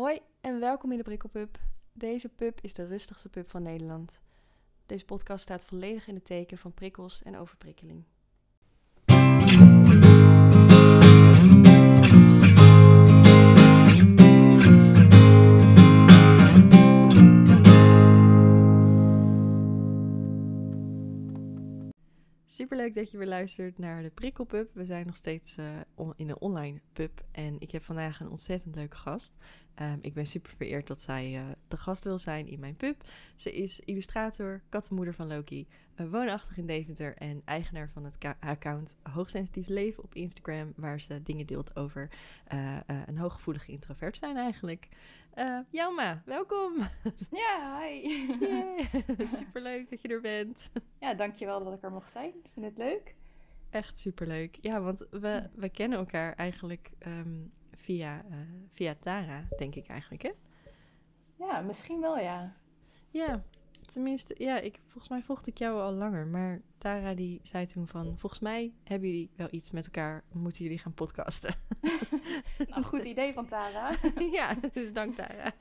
Hoi en welkom in de Prikkelpub. Deze pub is de rustigste pub van Nederland. Deze podcast staat volledig in het teken van prikkels en overprikkeling. Superleuk dat je weer luistert naar de Prikkelpub. We zijn nog steeds eh, in een online pub en ik heb vandaag een ontzettend leuke gast. Ehm, ik ben super vereerd dat zij eh de gast wil zijn in mijn pub. Ze is illustrator, kattenmoeder van Loki, eh, woonachtig in Deventer en eigenaar van het account Hoogsensitief Leven op Instagram, waar ze dingen deelt over een hooggevoelige introvert zijn eigenlijk. Eh Jelma, welkom! Ja, hi. Superleuk dat je er bent. Ja, dankjewel dat ik er mocht zijn. Ik vind het leuk. Echt superleuk. Ja, want we, we kennen elkaar eigenlijk ehm, via, eh, via Tara, denk ik eigenlijk, hè? Ja, misschien wel, ja. Ja, tenminste, ja, ik, volgens mij volgde ik jou al langer. Maar Tara die zei toen van, volgens mij hebben jullie wel iets met elkaar, moeten jullie gaan podcasten. Nou, goed idee van Tara. ja, dus dank Tara.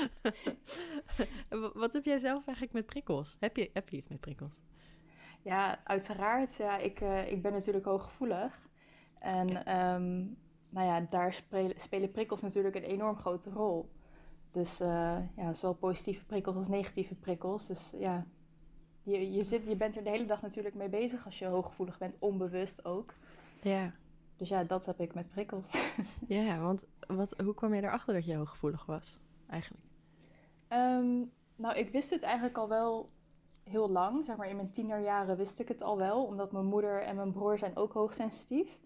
Wa- Wat heb jij zelf eigenlijk met prikkels? Heb je, heb je iets met prikkels? Ja, uiteraard. Ja, ik, eh, ik ben natuurlijk hooggevoelig. En ehm, nou ja, daar spelen, spelen prikkels natuurlijk een enorm grote rol. Dus eh, ja, zowel positieve prikkels als negatieve prikkels. Dus ja, je, je, zit, je bent er de hele dag natuurlijk mee bezig als je hooggevoelig bent, onbewust ook. Ja. Dus ja, dat heb ik met prikkels. Ja, want wat, hoe kwam je erachter dat je hooggevoelig was, eigenlijk? Ehm, nou, ik wist het eigenlijk al wel heel lang. Zeg maar in mijn tienerjaren wist ik het al wel, omdat mijn moeder en mijn broer zijn ook hoogsensitief.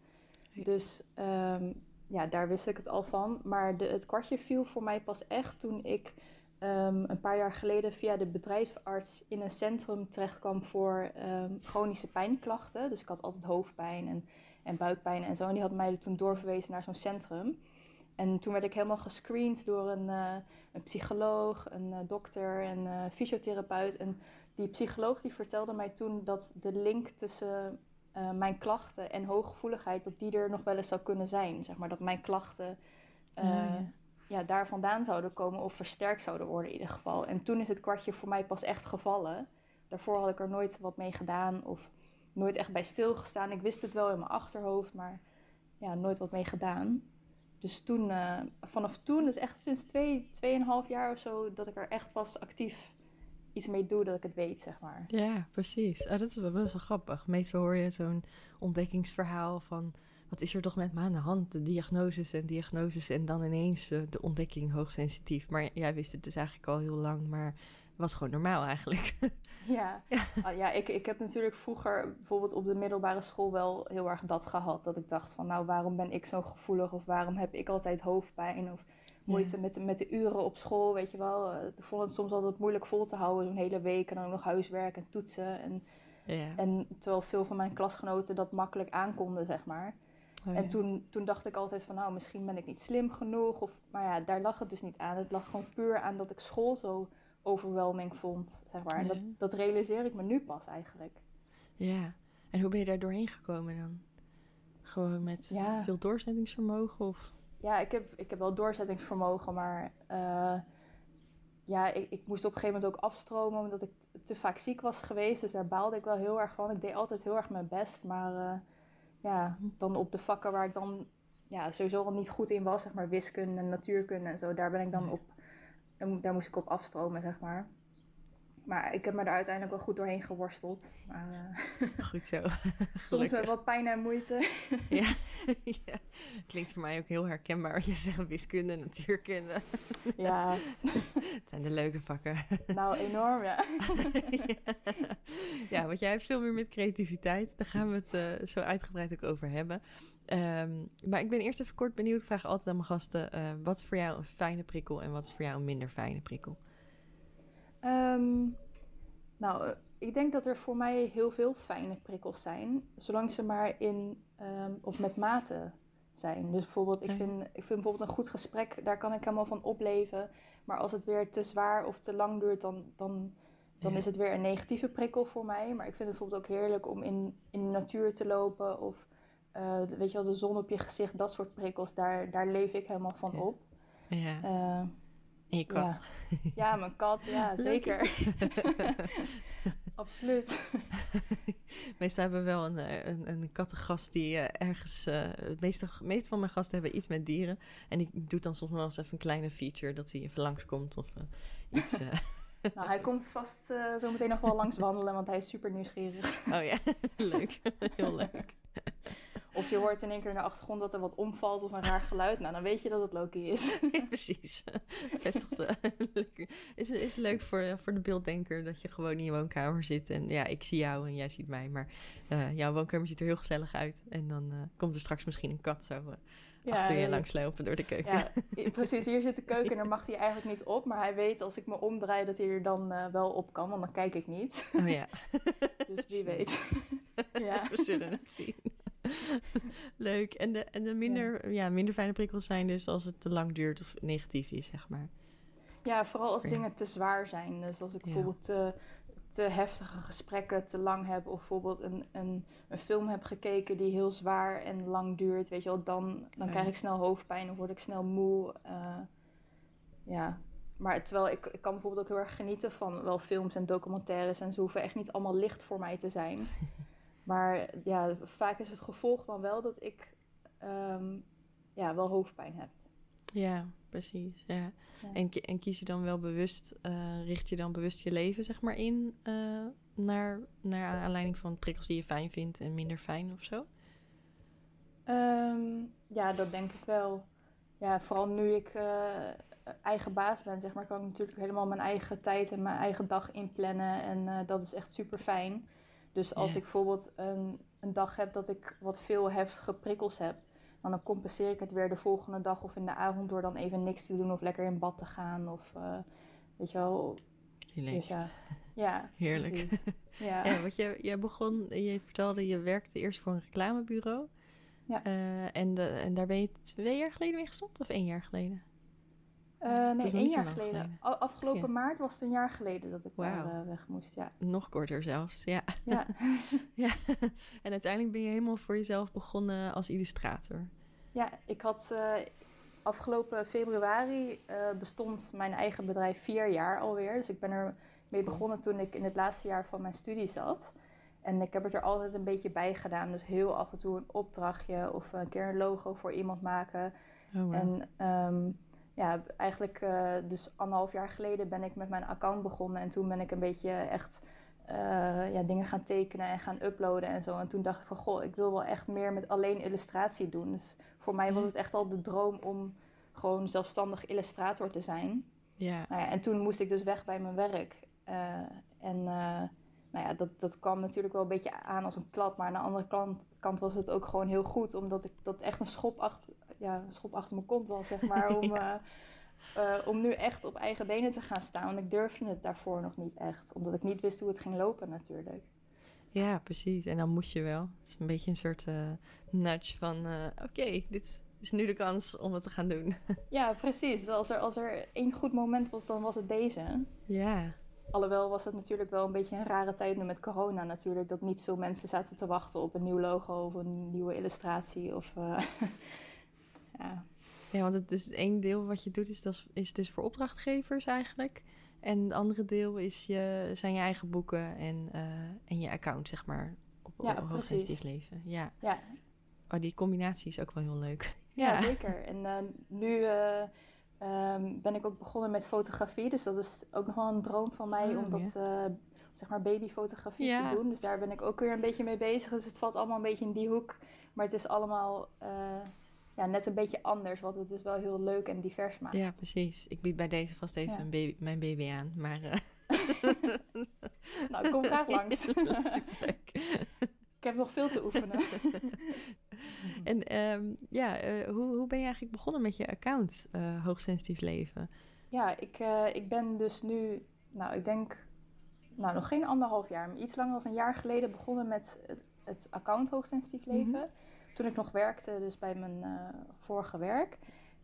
Dus ehm, ja, daar wist ik het al van. Maar de, het kwartje viel voor mij pas echt toen ik ehm, een paar jaar geleden via de bedrijfarts in een centrum terechtkwam voor ehm, chronische pijnklachten. Dus ik had altijd hoofdpijn en, en buikpijn en zo. En die had mij toen doorverwezen naar zo'n centrum. En toen werd ik helemaal gescreend door een, eh, een psycholoog, een eh, dokter en eh fysiotherapeut. En die psycholoog die vertelde mij toen dat de link tussen eh, mijn klachten en hooggevoeligheid, dat die er nog wel eens zou kunnen zijn. Zeg maar dat mijn klachten eh, Ja. ja, daar vandaan zouden komen of versterkt zouden worden in ieder geval. En toen is het kwartje voor mij pas echt gevallen. Daarvoor had ik er nooit wat mee gedaan of nooit echt bij stilgestaan. Ik wist het wel in mijn achterhoofd, maar ja, nooit wat mee gedaan. Dus toen, eh, vanaf toen, dus echt sinds twee, tweeënhalf jaar of zo, dat ik er echt pas actief iets mee doe, dat ik het weet, zeg maar. Ja, precies. Ah, dat is wel best wel grappig. Meestal hoor je zo'n ontdekkingsverhaal van... wat is er toch met me aan de hand? De diagnoses en diagnoses en dan ineens eh, de ontdekking hoogsensitief. Maar jij wist het dus eigenlijk al heel lang, maar was gewoon normaal eigenlijk. Ja, Ja. ja. ja ik, ik heb natuurlijk vroeger bijvoorbeeld op de middelbare school wel heel erg dat gehad. Dat ik dacht van, nou, waarom ben ik zo gevoelig? Of waarom heb ik altijd hoofdpijn? Of moeite Ja. met, de- met de uren op school, weet je wel. Eh, Ik vond het soms altijd moeilijk vol te houden, zo'n hele week. En dan ook nog huiswerk en toetsen. En, Ja. en terwijl veel van mijn klasgenoten dat makkelijk aankonden, zeg maar. Oh, En toen, toen dacht ik altijd van, nou, misschien ben ik niet slim genoeg. Of, maar ja, daar lag het dus niet aan. Het lag gewoon puur aan dat ik school zo overwhelming vond, zeg maar. En dat, dat realiseer ik me nu pas eigenlijk. Ja. En hoe ben je daar doorheen gekomen dan? Gewoon met Ja. veel doorzettingsvermogen of... Ja, ik heb, ik heb wel doorzettingsvermogen, maar eh, ja, ik, ik moest op een gegeven moment ook afstromen omdat ik te vaak ziek was geweest. Dus daar baalde ik wel heel erg van. Ik deed altijd heel erg mijn best, maar eh, ja, dan op de vakken waar ik dan ja, sowieso al niet goed in was, zeg maar wiskunde en natuurkunde en zo, daar ben ik dan Ja. op, daar moest ik op afstromen, zeg maar. Maar ik heb me er uiteindelijk wel goed doorheen geworsteld. Maar eh, Goed zo. soms met wat pijn en moeite. Ja. ja. Klinkt voor mij ook heel herkenbaar. Je zegt wiskunde natuurkunde. ja, Het zijn de leuke vakken. nou enorm, ja. ja. ja, want jij hebt veel meer met creativiteit. Daar gaan we het eh, zo uitgebreid ook over hebben. Ehm, maar ik ben eerst even kort benieuwd. Ik vraag altijd aan mijn gasten: eh, wat is voor jou een fijne prikkel en wat is voor jou een minder fijne prikkel? Ehm, nou, eh, ik denk dat er voor mij heel veel fijne prikkels zijn, zolang ze maar in ehm, of met mate zijn. Dus bijvoorbeeld, ik vind, ik vind bijvoorbeeld een goed gesprek, daar kan ik helemaal van opleven. Maar als het weer te zwaar of te lang duurt, dan, dan, dan Ja. is het weer een negatieve prikkel voor mij. Maar ik vind het bijvoorbeeld ook heerlijk om in, in de natuur te lopen of eh, weet je wel, de zon op je gezicht, dat soort prikkels, daar, daar leef ik helemaal van Ja. op. Ja. Eh, en je kat. Ja. ja, mijn kat, ja, zeker. Absoluut. Meestal hebben we wel een, eh, een, een kattengast die uh, ergens... Uh, het meeste, meeste van mijn gasten hebben iets met dieren. En die doet dan soms wel eens even een kleine feature... dat hij even langskomt of iets... nou, hij komt vast zo meteen nog wel langs wandelen... want hij is super nieuwsgierig. Oh ja, leuk. Heel leuk. Of je hoort in één keer in de achtergrond dat er wat omvalt of een raar geluid. Nou, dan weet je dat het Loki is. Ja, precies. Vestigt. is, is leuk voor, voor de beelddenker dat je gewoon in je woonkamer zit. En ja, ik zie jou en jij ziet mij. Maar uh, jouw woonkamer ziet er heel gezellig uit. En dan uh, komt er straks misschien een kat zo... Uh, ja, achter je langslopen door de keuken. Ja, precies. Hier zit de keuken en daar mag hij eigenlijk niet op. Maar hij weet als ik me omdraai dat hij er dan uh, wel op kan. Want dan kijk ik niet. Oh ja. dus wie weet. ja. We zullen het zien. Leuk. En de, en de minder, ja. ja. minder fijne prikkels zijn dus als het te lang duurt of negatief is, zeg maar. Ja, vooral als dingen te zwaar zijn. Dus als ik bijvoorbeeld te, te heftige gesprekken te lang heb... of bijvoorbeeld een, een, een film heb gekeken die heel zwaar en lang duurt... weet je wel, dan, dan krijg ik snel hoofdpijn of word ik snel moe. Uh, ja, maar terwijl ik, ik kan bijvoorbeeld ook heel erg genieten van wel films en documentaires... en ze hoeven echt niet allemaal licht voor mij te zijn... Maar ja, vaak is het gevolg dan wel dat ik um, ja, wel hoofdpijn heb. Ja, precies. Ja. ja. En, en kies je dan wel bewust, uh, richt je dan bewust je leven zeg maar in uh, naar, naar aanleiding van prikkels die je fijn vindt en minder fijn of zo? Um, ja, dat denk ik wel. Ja, vooral nu ik uh, eigen baas ben, zeg maar, kan ik natuurlijk helemaal mijn eigen tijd en mijn eigen dag inplannen. En dat is echt super fijn. Dus als ik bijvoorbeeld een, een dag heb dat ik wat veel heftige prikkels heb, dan compenseer ik het weer de volgende dag of in de avond door dan even niks te doen of lekker in bad te gaan. Of uh, weet je wel. Dus ja. ja, heerlijk. Ja. ja, want je, je begon, je vertelde, je werkte eerst voor een reclamebureau. Ja. Uh, en, de, en daar ben je twee jaar geleden mee gestopt of één jaar geleden? Uh, nee, één jaar geleden. Afgelopen maart was het een jaar geleden dat ik wow. daar uh, weg moest. Ja. Nog korter zelfs, ja. Ja. ja. En uiteindelijk ben je helemaal voor jezelf begonnen als illustrator. Ja, ik had uh, afgelopen februari bestond mijn eigen bedrijf vier jaar alweer. Dus ik ben er mee begonnen toen ik in het laatste jaar van mijn studie zat. En ik heb het er altijd een beetje bij gedaan. Dus heel af en toe een opdrachtje of een keer een logo voor iemand maken. Oh, wow. En um, ja, eigenlijk uh, dus anderhalf jaar geleden ben ik met mijn account begonnen. En toen ben ik een beetje echt uh, ja, dingen gaan tekenen en gaan uploaden en zo. En toen dacht ik van, goh, ik wil wel echt meer met alleen illustratie doen. Dus voor mij was het echt al de droom om gewoon zelfstandig illustrator te zijn. Ja. Nou ja en toen moest ik dus weg bij mijn werk. Uh, en nou ja, dat, dat kwam natuurlijk wel een beetje aan als een klap. Maar aan de andere kant, kant was het ook gewoon heel goed. Omdat ik dat echt een schop achter, ja, schop achter mijn kont was, zeg maar. Om, ja. uh, uh, om nu echt op eigen benen te gaan staan. Want ik durfde het daarvoor nog niet echt. Omdat ik niet wist hoe het ging lopen natuurlijk. Ja, precies. En dan moet je wel. Het is een beetje een soort uh, nudge van... oké, okay, dit is nu de kans om het te gaan doen. ja, precies. Als er, als er één goed moment was, dan was het deze. Ja. Alhoewel was het natuurlijk wel een beetje een rare tijd nu met corona natuurlijk. Dat niet veel mensen zaten te wachten op een nieuw logo of een nieuwe illustratie. Of, uh, ja. ja, want het dus één deel wat je doet is, dat is dus voor opdrachtgevers eigenlijk. En het andere deel is je, zijn je eigen boeken en, uh, en je account, zeg maar. Op, ja, hoogsensitief leven. Ja. ja. Oh, die combinatie is ook wel heel leuk. Ja, ja zeker. En uh, nu um, ben ik ook begonnen met fotografie. Dus dat is ook nog wel een droom van mij oh, om dat, zeg maar, babyfotografie ja. te doen. Dus daar ben ik ook weer een beetje mee bezig. Dus het valt allemaal een beetje in die hoek. Maar het is allemaal ja, net een beetje anders, wat het dus wel heel leuk en divers maakt. Ja, precies. Ik bied bij deze vast even een baby, mijn baby aan. Maar, uh... nou, kom graag langs. Ik heb nog veel te oefenen. en um, ja, uh, hoe, hoe ben je eigenlijk begonnen met je account uh, Hoogsensitief Leven? Ja, ik, uh, ik ben dus nu, nou ik denk, nou nog geen anderhalf jaar, maar iets langer dan een jaar geleden begonnen met het, het account Hoogsensitief Leven. Mm -hmm. Toen ik nog werkte, dus bij mijn vorige werk.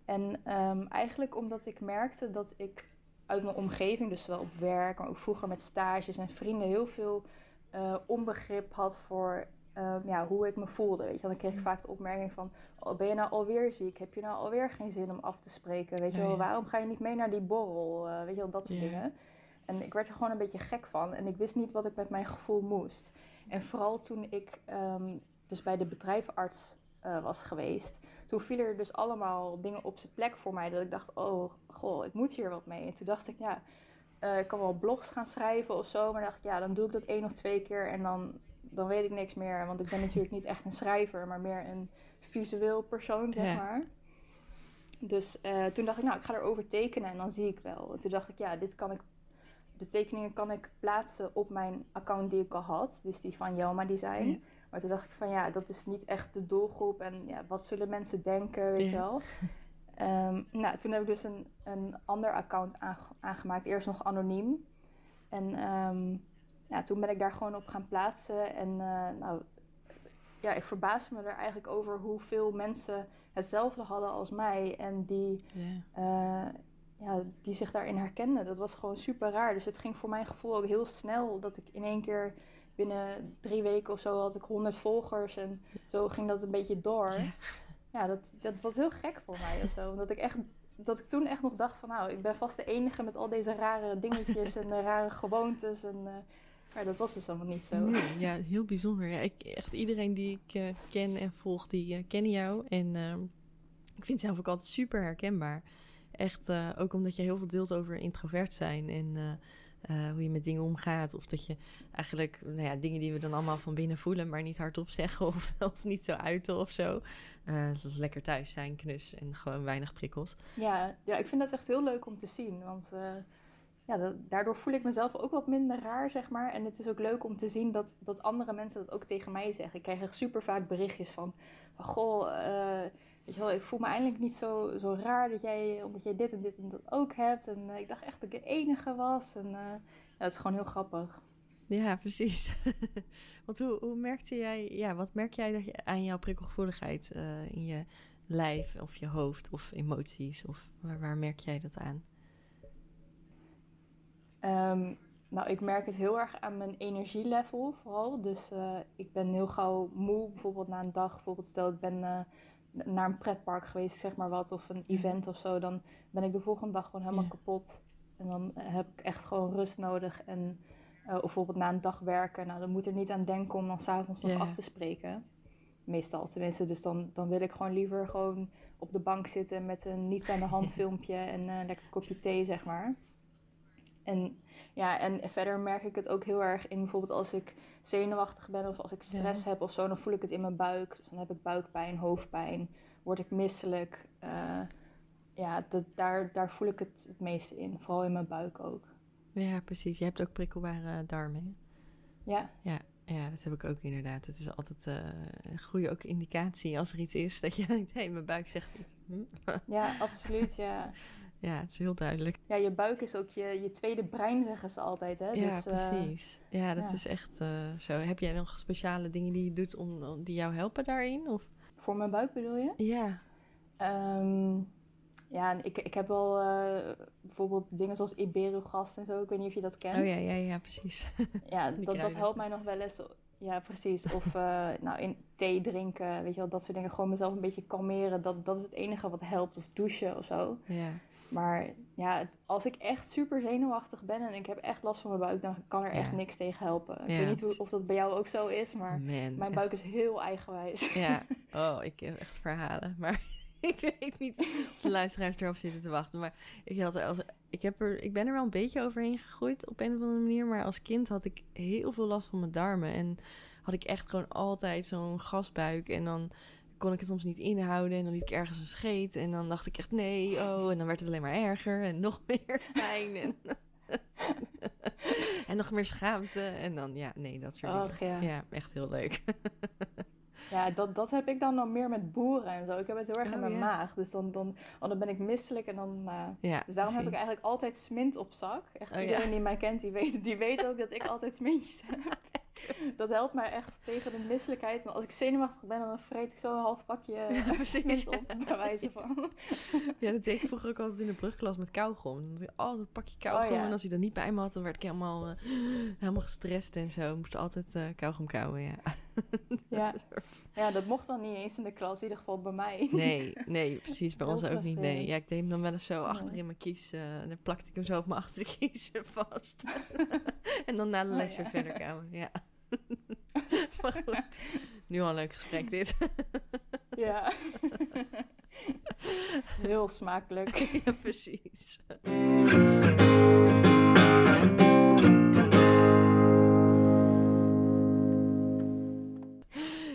En um, eigenlijk omdat ik merkte dat ik uit mijn omgeving, dus zowel op werk, maar ook vroeger met stages en vrienden, heel veel uh, onbegrip had voor ehm, ja, hoe ik me voelde. Weet je, dan kreeg ik vaak de opmerking van: oh, Ben je nou alweer ziek? Heb je nou alweer geen zin om af te spreken? Weet je wel, waarom ga je niet mee naar die borrel? Uh, weet je wel, dat soort dingen. En ik werd er gewoon een beetje gek van en ik wist niet wat ik met mijn gevoel moest. En vooral toen ik ehm, dus bij de bedrijfarts uh, was geweest, toen vielen er dus allemaal dingen op zijn plek voor mij. Dat ik dacht, oh, goh, ik moet hier wat mee. En toen dacht ik, ja, uh, ik kan wel blogs gaan schrijven of zo. Maar dacht ik, ja, dan doe ik dat één of twee keer en dan, dan weet ik niks meer. Want ik ben natuurlijk niet echt een schrijver, maar meer een visueel persoon, zeg maar. Dus uh, toen dacht ik, nou, ik ga erover tekenen en dan zie ik wel. En toen dacht ik, ja, dit kan ik de tekeningen kan ik plaatsen op mijn account die ik al had. Dus die van Jelma Design. Maar toen dacht ik van ja, dat is niet echt de doelgroep. En ja, wat zullen mensen denken, weet je wel. Um, nou, toen heb ik dus een, een ander account aangemaakt. Eerst nog anoniem. En um, ja, toen ben ik daar gewoon op gaan plaatsen. En uh, nou, ja, ik verbaasde me er eigenlijk over hoeveel mensen hetzelfde hadden als mij. En die, yeah. uh, ja, die zich daarin herkenden. Dat was gewoon super raar. Dus het ging voor mijn gevoel ook heel snel dat ik in één keer binnen drie weken of zo had ik 100 volgers. En zo ging dat een beetje door. Ja, ja dat, dat was heel gek voor mij of zo. Omdat ik echt dat ik toen echt nog dacht van nou, ik ben vast de enige met al deze rare dingetjes en rare gewoontes. En, uh, maar dat was dus allemaal niet zo. Nee, ja, heel bijzonder. Ja, ik, echt iedereen die ik uh, ken en volg, die kennen jou. En ehm, ik vind het zelf ook altijd super herkenbaar. Echt, ook omdat je heel veel deelt over introvert zijn en uh, uh, hoe je met dingen omgaat. Of dat je eigenlijk nou ja, dingen die we dan allemaal van binnen voelen, maar niet hardop zeggen of, of niet zo uiten of zo. zoals lekker thuis zijn, knus en gewoon weinig prikkels. Ja, ja, ik vind dat echt heel leuk om te zien. Want ja, dat, daardoor voel ik mezelf ook wat minder raar, zeg maar. En het is ook leuk om te zien dat, dat andere mensen dat ook tegen mij zeggen. Ik krijg echt super vaak berichtjes van, van goh Weet je wel, ik voel me eindelijk niet zo, zo raar dat jij, omdat jij dit en dit en dat ook hebt. En uh, ik dacht echt dat ik de enige was. En uh, ja, dat is gewoon heel grappig. Ja, precies. Want hoe, hoe merkte jij, ja, wat merk jij dat je, aan jouw prikkelgevoeligheid uh, in je lijf of je hoofd of emoties? Of waar, waar merk jij dat aan? Um, nou, ik merk het heel erg aan mijn energielevel vooral. Dus ik ben heel gauw moe, bijvoorbeeld na een dag. Bijvoorbeeld stel ik ben naar een pretpark geweest, zeg maar wat, of een event of zo, dan ben ik de volgende dag gewoon helemaal kapot. En dan heb ik echt gewoon rust nodig. En uh, bijvoorbeeld na een dag werken, nou, dan moet er niet aan denken om dan s'avonds nog af te spreken. Meestal tenminste. Dus dan, dan wil ik gewoon liever gewoon op de bank zitten met een niets aan de hand filmpje en uh, lekker kopje thee, zeg maar. En, ja, en verder merk ik het ook heel erg in bijvoorbeeld als ik zenuwachtig ben of als ik stress heb of zo, dan voel ik het in mijn buik. Dus dan heb ik buikpijn, hoofdpijn, word ik misselijk. Uh, ja, dat, daar, daar voel ik het het meeste in, vooral in mijn buik ook. Ja, precies. Je hebt ook prikkelbare darmen. Ja. Ja, ja, dat heb ik ook inderdaad. Het is altijd uh, een goede ook indicatie als er iets is dat je denkt, hé, hey, mijn buik zegt iets. Hm? Ja, absoluut, ja. Ja, het is heel duidelijk. Ja, je buik is ook je, je tweede brein, zeggen ze altijd. Hè? Ja, dus, precies. ja, dat is echt uh, zo. Heb jij nog speciale dingen die je doet om, die jou helpen daarin? Of? Voor mijn buik bedoel je? Ja. Um, ja, ik, ik heb wel uh, bijvoorbeeld dingen zoals Iberogast en zo. Ik weet niet of je dat kent. Oh ja, ja, ja, precies. ja, dat, dat helpt mij nog wel eens. Ja, precies. Of uh, nou, in thee drinken, weet je wel, dat soort dingen. Gewoon mezelf een beetje kalmeren. Dat, dat is het enige wat helpt. Of douchen of zo. Ja. Maar ja, als ik echt super zenuwachtig ben en ik heb echt last van mijn buik, dan kan er echt niks tegen helpen. Ik weet niet hoe, of dat bij jou ook zo is, maar mijn buik is heel eigenwijs. Ja, oh, ik heb echt verhalen. Maar ik weet niet of de luisteraars erop zitten te wachten. Maar ik, had als, ik, heb er, ik ben er wel een beetje overheen gegroeid op een of andere manier. Maar als kind had ik heel veel last van mijn darmen. En had ik echt gewoon altijd zo'n gasbuik. En dan kon ik het soms niet inhouden. En dan liet ik ergens een scheet. En dan dacht ik echt nee, oh. En dan werd het alleen maar erger. En nog meer pijn. En, en nog meer schaamte. En dan, ja, nee, dat soort Och, dingen. Ja. ja, echt heel leuk. Ja, dat, dat heb ik dan nog meer met boeren en zo. Ik heb het heel erg in oh, mijn maag. Dus dan, dan, oh, dan ben ik misselijk en dan... Uh, ja, dus daarom heb ik eigenlijk altijd smint op zak. Echt oh, iedereen die mij kent, die weet, die weet ook dat ik altijd smintjes heb. Dat helpt mij echt tegen de misselijkheid. En als ik zenuwachtig ben, dan vreet ik zo een half pakje ja, smint op, bij wijze van. Ja, dat deed ik vroeger ook altijd in de brugklas met kauwgom. Dan oh, dat pakje kauwgom. Oh, en als hij dat niet bij me had, dan werd ik helemaal, uh, helemaal gestrest en zo. Ik moest altijd uh, kauwgom kauwen, ja. Ja. ja, dat mocht dan niet eens in de klas, in ieder geval bij mij. Nee, nee, precies. Bij ons ook niet. Nee. Ja, ik deed hem dan wel eens zo achter in mijn kies. eh, en dan plakte ik hem zo op mijn achterkiezen vast. en dan na de Oh, les ja. weer verder kwamen. Ja. maar goed. Nu al een leuk gesprek dit. Ja. Heel smakelijk. ja, precies.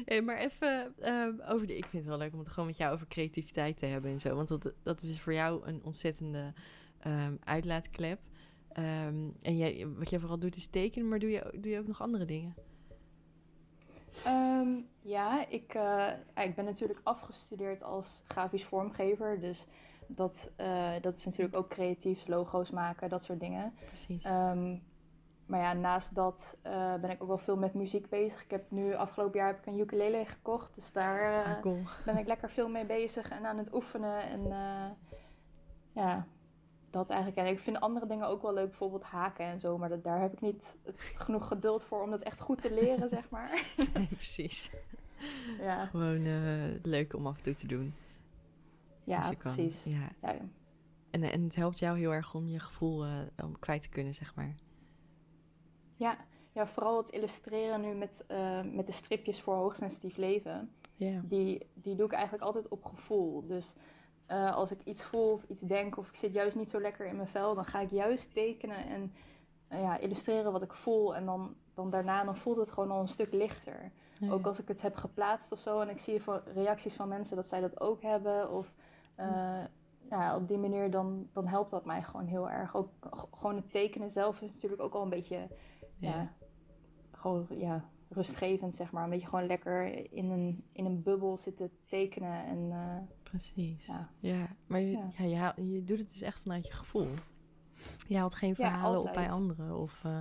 Hey, maar even ehm, over de. Ik vind het wel leuk om het gewoon met jou over creativiteit te hebben en zo. Want dat, dat is voor jou een ontzettende ehm, uitlaatklep. Ehm, en jij, wat jij vooral doet is tekenen, maar doe je, doe je ook nog andere dingen? Ja, ik, eh, ik ben natuurlijk afgestudeerd als grafisch vormgever. Dus dat, eh, dat is natuurlijk ook creatief, logo's maken, dat soort dingen. Precies. Maar ja, naast dat eh, ben ik ook wel veel met muziek bezig. Ik heb nu afgelopen jaar heb ik een ukulele gekocht. Dus daar eh, Ah, cool. ben ik lekker veel mee bezig en aan het oefenen. En eh, ja, dat eigenlijk. En ik vind andere dingen ook wel leuk, bijvoorbeeld haken en zo. Maar dat, daar heb ik niet genoeg geduld voor om dat echt goed te leren, zeg maar. Nee, precies. Ja, Gewoon leuk om af en toe te doen. ja precies. Ja. Ja, En, en het helpt jou heel erg om je gevoel om kwijt te kunnen, zeg maar. Ja, ja, vooral het illustreren nu met, eh, met de stripjes voor hoogsensitief leven. Die, die doe ik eigenlijk altijd op gevoel. Dus eh, als ik iets voel of iets denk of ik zit juist niet zo lekker in mijn vel, dan ga ik juist tekenen en eh, ja, illustreren wat ik voel. En dan, dan daarna dan voelt het gewoon al een stuk lichter. Ook als ik het heb geplaatst of zo en ik zie van reacties van mensen dat zij dat ook hebben. Of eh, ja, op die manier dan, dan helpt dat mij gewoon heel erg. Ook gewoon het tekenen zelf is natuurlijk ook al een beetje ja. Gewoon ja, rustgevend, zeg maar. Een beetje gewoon lekker in een, in een bubbel zitten tekenen. En eh, Precies. Ja, Ja. maar je, Ja. ja. je, je doet het dus echt vanuit je gevoel. Je haalt geen Ja, verhalen op bij anderen of eh,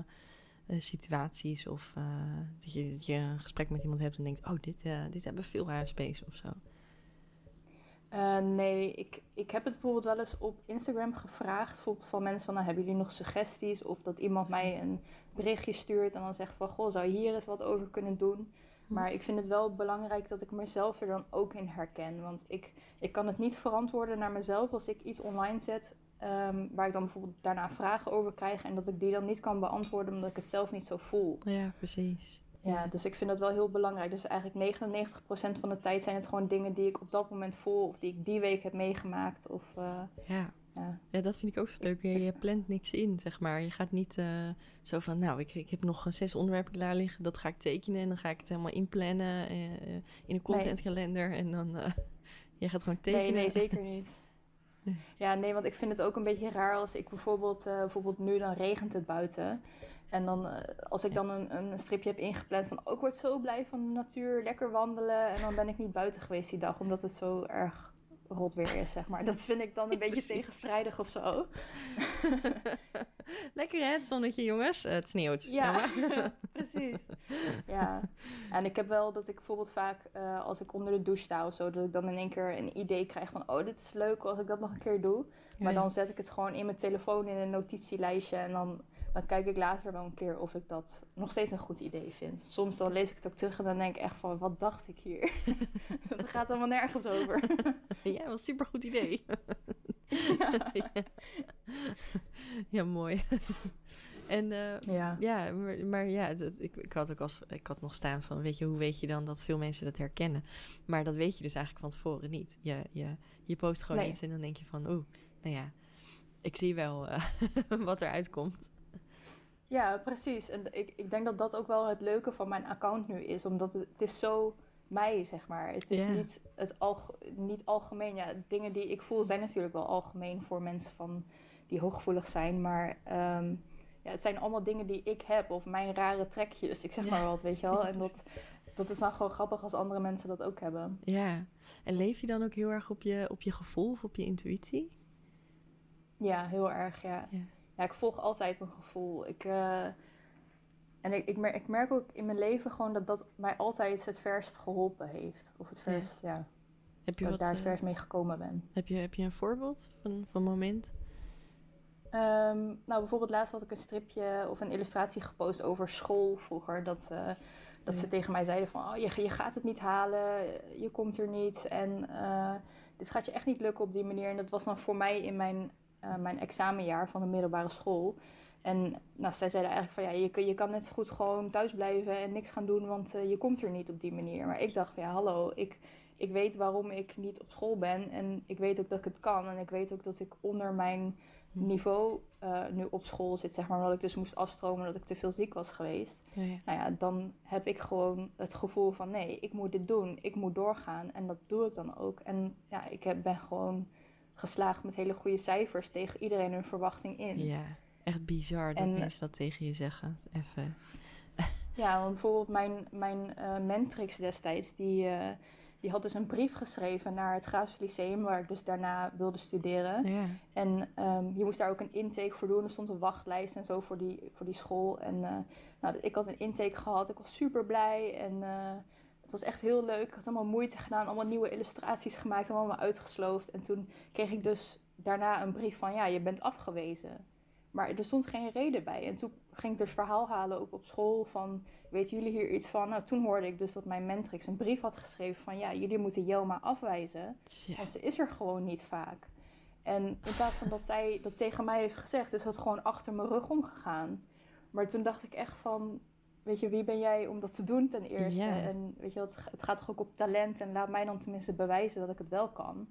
eh, situaties of dat, je, dat je een gesprek met iemand hebt en denkt, oh, dit, eh, dit hebben veel HSP's of zo. Eh, nee, ik, ik heb het bijvoorbeeld wel eens op Instagram gevraagd. Bijvoorbeeld van mensen van, nou, hebben jullie nog suggesties? Of dat iemand mij een berichtje stuurt en dan zegt van, goh, zou je hier eens wat over kunnen doen? Maar ik vind het wel belangrijk dat ik mezelf er dan ook in herken. Want ik, ik kan het niet verantwoorden naar mezelf als ik iets online zet... ehm, waar ik dan bijvoorbeeld daarna vragen over krijg... en dat ik die dan niet kan beantwoorden omdat ik het zelf niet zo voel. Ja, precies. Ja, dus ik vind dat wel heel belangrijk. Dus eigenlijk 99% van de tijd zijn het gewoon dingen die ik op dat moment voel... of die ik die week heb meegemaakt. Of, eh, Ja. ja. ja, dat vind ik ook zo leuk. Je, je plant niks in, zeg maar. Je gaat niet eh, zo van, nou, ik, ik heb nog zes onderwerpen klaar liggen. Dat ga ik tekenen en dan ga ik het helemaal inplannen eh, in een contentkalender. En dan, je gaat gewoon tekenen. Nee, nee, zeker niet. Nee. Ja, nee, want ik vind het ook een beetje raar als ik bijvoorbeeld, bijvoorbeeld nu dan regent het buiten. En dan eh, als ik dan een, een stripje heb ingepland van, oh, ik word zo blij van de natuur, lekker wandelen. En dan ben ik niet buiten geweest die dag, omdat het zo erg rot weer is, zeg maar. Dat vind ik dan een beetje Precies. tegenstrijdig of zo. Lekker hè, het zonnetje, jongens. Eh, het sneeuwt. Ja, precies. Ja, en ik heb wel dat ik bijvoorbeeld vaak eh, als ik onder de douche sta of zo, dat ik dan in één keer een idee krijg van, oh, dit is leuk als ik dat nog een keer doe. Maar Ja. dan zet ik het gewoon in mijn telefoon in een notitielijstje en dan, dan kijk ik later wel een keer of ik dat nog steeds een goed idee vind. Soms dan lees ik het ook terug en dan denk ik echt van, wat dacht ik hier? dat gaat helemaal nergens over. Ja, was een supergoed idee. ja. Ja, mooi. en eh, Ja. ja, maar, maar ja, dat, ik, ik had ook als ik had nog staan van, weet je, hoe weet je dan dat veel mensen dat herkennen? Maar dat weet je dus eigenlijk van tevoren niet. Je, je, je post gewoon Nee. iets en dan denk je van, oeh, nou ja, ik zie wel eh, wat eruit komt. Ja, precies. En ik, ik denk dat dat ook wel het leuke van mijn account nu is. Omdat het, het is zo mij, zeg maar. Het is niet, het alg, niet algemeen. Ja, dingen die ik voel zijn natuurlijk wel algemeen voor mensen van, die hooggevoelig zijn. Maar ehm, ja, het zijn allemaal dingen die ik heb. Of mijn rare trekjes. Ik zeg maar wat, weet je wel. En dat, dat is dan gewoon grappig als andere mensen dat ook hebben. Ja, en leef je dan ook heel erg op je, op je gevoel of op je intuïtie? Ja, heel erg, ja. Ja. Ja, ik volg altijd mijn gevoel. Ik, eh, en ik, ik, merk, ik merk ook in mijn leven gewoon dat dat mij altijd het verst geholpen heeft. Of het verst, ja. Heb je, dat ik wat, daar het eh, verst mee gekomen ben. heb, je, heb je een voorbeeld van, van moment? Ehm, nou, bijvoorbeeld laatst had ik een stripje of een illustratie gepost over school vroeger. Dat, eh, Dat ze tegen mij zeiden van, oh, je, je gaat het niet halen, je komt er niet. En dit gaat je echt niet lukken op die manier. En dat was dan voor mij in mijn, uh, mijn examenjaar van de middelbare school. En nou, zij zeiden eigenlijk van ja, je, je kan net zo goed gewoon thuis blijven en niks gaan doen, want uh, je komt er niet op die manier. Maar ik dacht van ja, hallo, ik, ik weet waarom ik niet op school ben en ik weet ook dat ik het kan. En ik weet ook dat ik onder mijn hm. niveau uh, nu op school zit, zeg maar, omdat ik dus moest afstromen dat ik te veel ziek was geweest. Ja, ja. Nou ja, dan heb ik gewoon het gevoel van nee, ik moet dit doen, ik moet doorgaan en dat doe ik dan ook. En ja, ik heb, ben gewoon geslaagd met hele goede cijfers tegen iedereen hun verwachting in. Ja. Echt bizar dat mensen dat tegen je zeggen. Even. Ja, want bijvoorbeeld mijn, mijn uh, mentrix destijds, die, uh, die had dus een brief geschreven naar het Graafs Lyceum, waar ik dus daarna wilde studeren. Ja. En um, je moest daar ook een intake voor doen. Er stond een wachtlijst en zo voor die, voor die school. En uh, nou, ik had een intake gehad, ik was super blij en het was echt heel leuk. Ik had allemaal moeite gedaan, allemaal nieuwe illustraties gemaakt, allemaal uitgesloofd. En toen kreeg ik dus daarna een brief van, ja, je bent afgewezen. Maar er stond geen reden bij. En toen ging ik dus verhaal halen ook op school van... weten jullie hier iets van? Nou, toen hoorde ik dus dat mijn mentrix een brief had geschreven van... ja, jullie moeten Jelma afwijzen. Want ze is er gewoon niet vaak. En in plaats van dat zij dat tegen mij heeft gezegd... is dat gewoon achter mijn rug omgegaan. Maar toen dacht ik echt van... weet je, wie ben jij om dat te doen ten eerste? En weet je, het, het gaat toch ook op talent... en laat mij dan tenminste bewijzen dat ik het wel kan...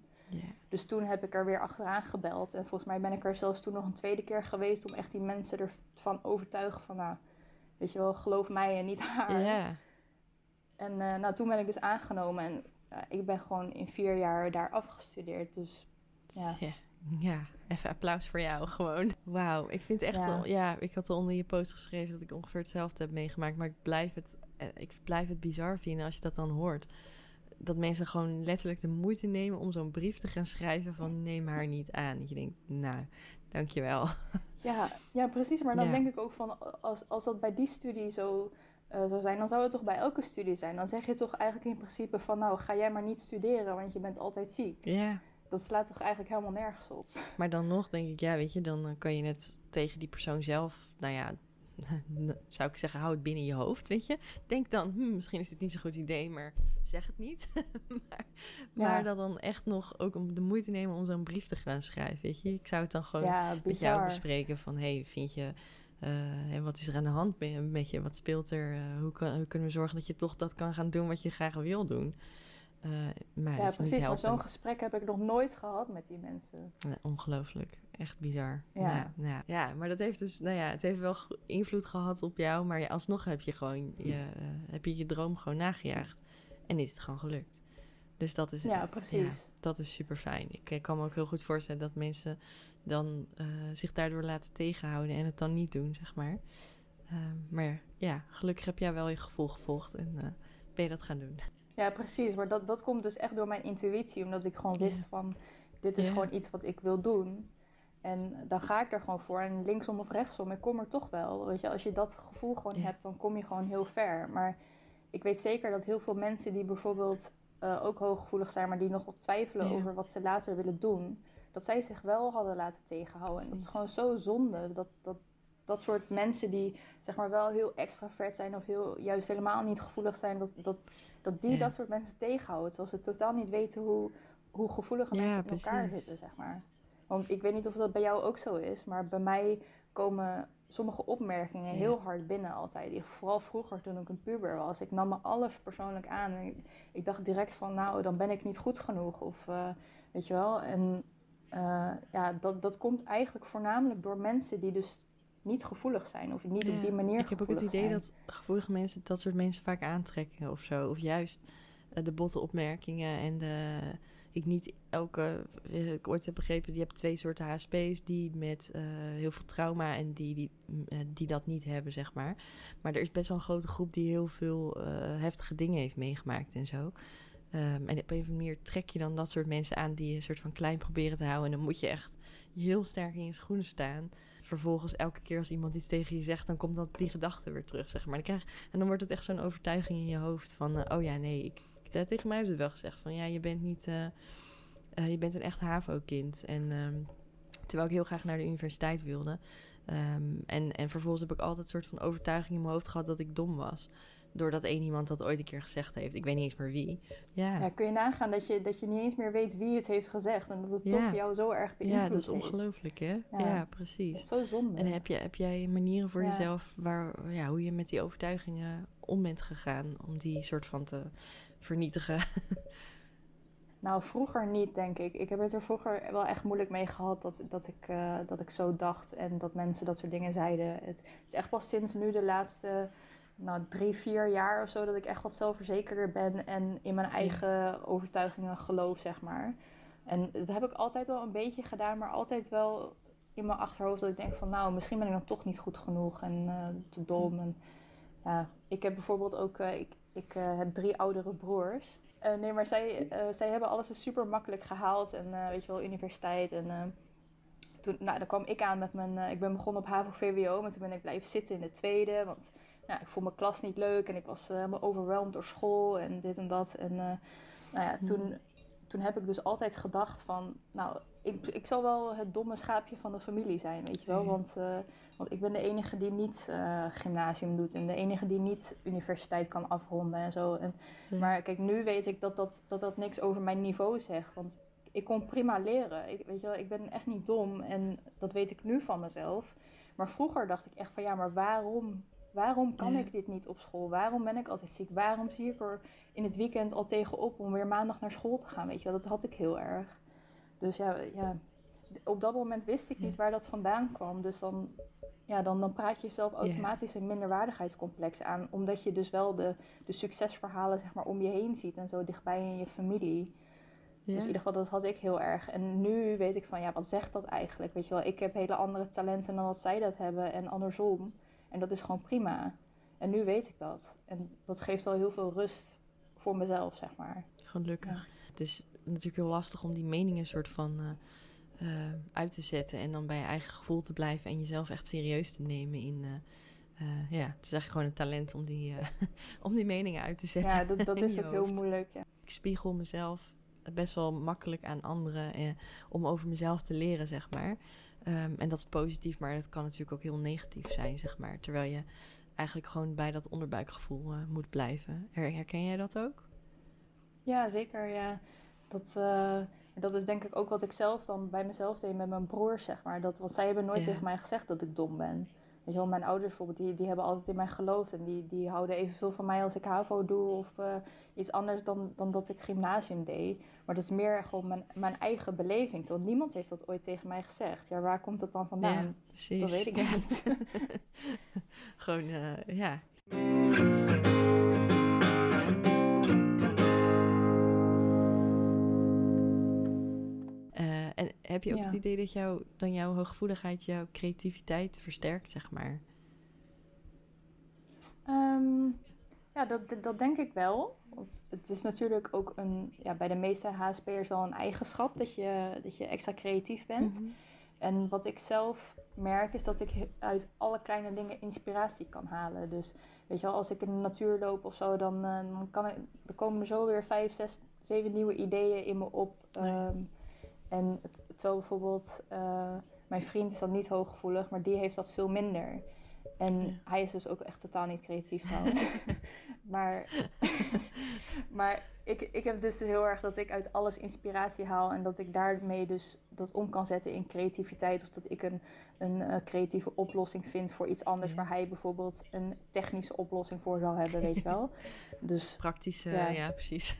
Dus toen heb ik er weer achteraan gebeld. En volgens mij ben ik er zelfs toen nog een tweede keer geweest om echt die mensen ervan overtuigen van, nou, weet je wel, geloof mij en niet haar. En uh, nou, toen ben ik dus aangenomen en uh, ik ben gewoon in vier jaar daar afgestudeerd. Dus ja. ja. Ja, even applaus voor jou gewoon. Wauw, ik vind echt ja. Wel, ja, ik had al onder je post geschreven dat ik ongeveer hetzelfde heb meegemaakt, maar ik blijf het, eh, ik blijf het bizar vinden als je dat dan hoort dat mensen gewoon letterlijk de moeite nemen om zo'n brief te gaan schrijven van neem haar niet aan. Dat je denkt, nou, dankjewel. Ja, ja precies. Maar dan denk ik ook van, als, als dat bij die studie zo uh, zou zijn, dan zou het toch bij elke studie zijn. Dan zeg je toch eigenlijk in principe van, nou, ga jij maar niet studeren, want je bent altijd ziek. Ja. Dat slaat toch eigenlijk helemaal nergens op. Maar dan nog denk ik, ja, weet je, dan kan je het tegen die persoon zelf, nou ja, zou ik zeggen, hou het binnen je hoofd, weet je. Denk dan, hm, misschien is dit niet zo'n goed idee, maar zeg het niet. maar, maar dat dan echt nog ook om de moeite nemen om zo'n brief te gaan schrijven, weet je. Ik zou het dan gewoon ja, met jou bespreken van, hey, vind je... Uh, wat is er aan de hand met je? Wat speelt er? Uh, hoe, kan, hoe, kunnen we zorgen dat je toch dat kan gaan doen wat je graag wil doen? Uh, maar ja, precies. Maar zo'n gesprek heb ik nog nooit gehad met die mensen. ongelooflijk. Echt bizar. Ja. Nou, ja. ja, maar dat heeft dus, nou ja, het heeft wel invloed gehad op jou. Maar alsnog heb je gewoon je, uh, heb je je droom gewoon nagejaagd. En is het gewoon gelukt. Dus dat is, ja, precies. dat is super fijn. Ik, kan me ook heel goed voorstellen dat mensen dan uh, zich daardoor laten tegenhouden en het dan niet doen, zeg maar. Uh, maar ja, gelukkig heb jij wel je gevoel gevolgd en ben je dat gaan doen. Ja, precies. Maar dat, dat komt dus echt door mijn intuïtie. Omdat ik gewoon wist van, dit is gewoon iets wat ik wil doen. En dan ga ik er gewoon voor. En linksom of rechtsom, ik kom er toch wel. Weet je, als je dat gevoel gewoon hebt, dan kom je gewoon heel ver. Maar ik weet zeker dat heel veel mensen die bijvoorbeeld uh, ook hooggevoelig zijn, maar die nog wat twijfelen over wat ze later willen doen, dat zij zich wel hadden laten tegenhouden. En dat is gewoon zo zonde. Dat, dat, dat soort mensen die zeg maar wel heel extravert zijn of heel, juist helemaal niet gevoelig zijn, dat, dat, dat die dat soort mensen tegenhouden. Terwijl ze totaal niet weten hoe, hoe gevoelige mensen in elkaar zitten, zeg maar. Want ik weet niet of dat bij jou ook zo is, maar bij mij komen sommige opmerkingen heel hard binnen altijd. Vooral vroeger toen ik een puber was. Ik nam me alles persoonlijk aan. En ik, dacht direct van, nou, dan ben ik niet goed genoeg. Of uh, weet je wel. En uh, ja, dat, dat komt eigenlijk voornamelijk door mensen die dus niet gevoelig zijn. Of niet op die manier Ik heb ook het idee dat gevoelige mensen dat soort mensen vaak aantrekken of zo. Of juist uh, de botte opmerkingen en de ik niet elke. Eh, ik ooit heb begrepen, je hebt twee soorten HSP's die met uh, heel veel trauma en die, die, uh, die dat niet hebben, zeg maar. Maar er is best wel een grote groep die heel veel uh, heftige dingen heeft meegemaakt en zo. Um, en op een of andere manier trek je dan dat soort mensen aan die een soort van klein proberen te houden. En dan moet je echt heel sterk in je schoenen staan. Vervolgens, elke keer als iemand iets tegen je zegt, dan komt dat die gedachte weer terug, zeg maar. Dan krijg, en dan wordt het echt zo'n overtuiging in je hoofd van: oh ja, nee, ik, tegen mij hebben ze wel gezegd van ja, je bent niet, uh, uh, je bent een echt HAVO-kind. En um, terwijl ik heel graag naar de universiteit wilde. Um, en, en vervolgens heb ik altijd een soort van overtuiging in mijn hoofd gehad dat ik dom was. Doordat één iemand dat ooit een keer gezegd heeft. Ik weet niet eens meer wie. Ja, Ja, kun je nagaan dat je, dat je niet eens meer weet wie het heeft gezegd. En dat het Ja. toch jou zo erg beïnvloed ja dat is ongelooflijk, hè? Ja, Ja. Dat precies. is zo zonde. En heb, je, heb jij manieren voor Ja. jezelf waar, ja, hoe je met die overtuigingen om bent gegaan om die soort van te vernietigen? Nou, vroeger niet, denk ik. Ik heb het er vroeger wel echt moeilijk mee gehad dat, dat, ik, eh, dat ik zo dacht en dat mensen dat soort dingen zeiden. Het, het is echt pas sinds nu de laatste nou, drie, vier jaar of zo dat ik echt wat zelfverzekerder ben en in mijn eigen overtuigingen geloof, zeg maar. En dat heb ik altijd wel een beetje gedaan, maar altijd wel in mijn achterhoofd dat ik denk van nou, misschien ben ik dan toch niet goed genoeg en eh, te dom. En, ja, ik heb bijvoorbeeld ook, eh, ik, ik eh, heb drie oudere broers. Nee, maar zij, zij hebben alles dus super makkelijk gehaald. En weet je wel, universiteit. En toen, nou, dan kwam ik aan met mijn... ik ben begonnen op HAVO-VWO, maar toen ben ik blijven zitten in de tweede. Want nou, ik vond mijn klas niet leuk en ik was eh, helemaal overweldigd door school en dit en dat. En eh, nou ja, toen, toen heb ik dus altijd gedacht van... Nou, ik, ik zal wel het domme schaapje van de familie zijn, weet je wel. Ja. Want, eh, want ik ben de enige die niet gymnasium doet en de enige die niet universiteit kan afronden en zo. En, Ja. maar kijk, nu weet ik dat dat, dat dat niks over mijn niveau zegt. Want ik kon prima leren. Ik, weet je wel, ik ben echt niet dom en dat weet ik nu van mezelf. Maar vroeger dacht ik echt van ja, maar waarom, waarom kan Ja. ik dit niet op school? Waarom ben ik altijd ziek? Waarom zie ik er in het weekend al tegenop om weer maandag naar school te gaan? Weet je wel, dat had ik heel erg. Dus ja, ja op dat moment wist ik niet waar dat vandaan kwam. Dus dan, ja, dan, dan praat je jezelf automatisch een minderwaardigheidscomplex aan. Omdat je dus wel de, de succesverhalen zeg maar, om je heen ziet en zo dichtbij in je familie. Ja. Dus in ieder geval, dat had ik heel erg. En nu weet ik van, ja, wat zegt dat eigenlijk? Weet je wel, ik heb hele andere talenten dan dat zij dat hebben en andersom. En dat is gewoon prima. En nu weet ik dat. En dat geeft wel heel veel rust voor mezelf, zeg maar. Gelukkig. Het is natuurlijk heel lastig om die meningen soort van eh, eh, uit te zetten en dan bij je eigen gevoel te blijven en jezelf echt serieus te nemen in. eh, ja, het is eigenlijk gewoon een talent om die, om die meningen uit te zetten. Ja, dat, dat is ook heel moeilijk. Ja. Ik spiegel mezelf best wel makkelijk aan anderen eh, om over mezelf te leren, zeg maar. Ehm, en dat is positief, maar dat kan natuurlijk ook heel negatief zijn, zeg maar. Terwijl je eigenlijk gewoon bij dat onderbuikgevoel eh, moet blijven. Her- herken jij dat ook? Ja, zeker. Ja. Dat, eh, dat is denk ik ook wat ik zelf dan bij mezelf deed met mijn broers, zeg maar. Dat, want zij hebben nooit Ja. tegen mij gezegd dat ik dom ben. Weet je wel, mijn ouders bijvoorbeeld, die, die hebben altijd in mij geloofd. En die, die houden evenveel van mij als ik HAVO doe of eh, iets anders dan, dan dat ik gymnasium deed. Maar dat is meer gewoon mijn, mijn eigen beleving. Want niemand heeft dat ooit tegen mij gezegd. Ja, waar komt dat dan vandaan? Ja, precies. dat weet ik niet. Gewoon, eh, ja. Heb je ook Ja. het idee dat jou, dan jouw hooggevoeligheid jouw creativiteit versterkt, zeg maar? Ehm, ja, dat, dat denk ik wel. Want het is natuurlijk ook een, ja, bij de meeste HSP'ers wel een eigenschap dat je, dat je extra creatief bent. Mhm. En wat ik zelf merk is dat ik uit alle kleine dingen inspiratie kan halen. Dus weet je wel, als ik in de natuur loop of zo, dan, eh, dan, kan ik, dan komen er zo weer vijf, zes, zeven nieuwe ideeën in me op. Ehm, en het, terwijl bijvoorbeeld, eh, mijn vriend is dan niet hooggevoelig, maar die heeft dat veel minder. En Ja. hij is dus ook echt totaal niet creatief trouwens. maar maar ik, ik heb dus heel erg dat ik uit alles inspiratie haal en dat ik daarmee dus dat om kan zetten in creativiteit. Of dat ik een, een eh, creatieve oplossing vind voor iets anders Ja. waar hij bijvoorbeeld een technische oplossing voor zou hebben, weet je wel. Dus Praktische, Ja. ja, precies.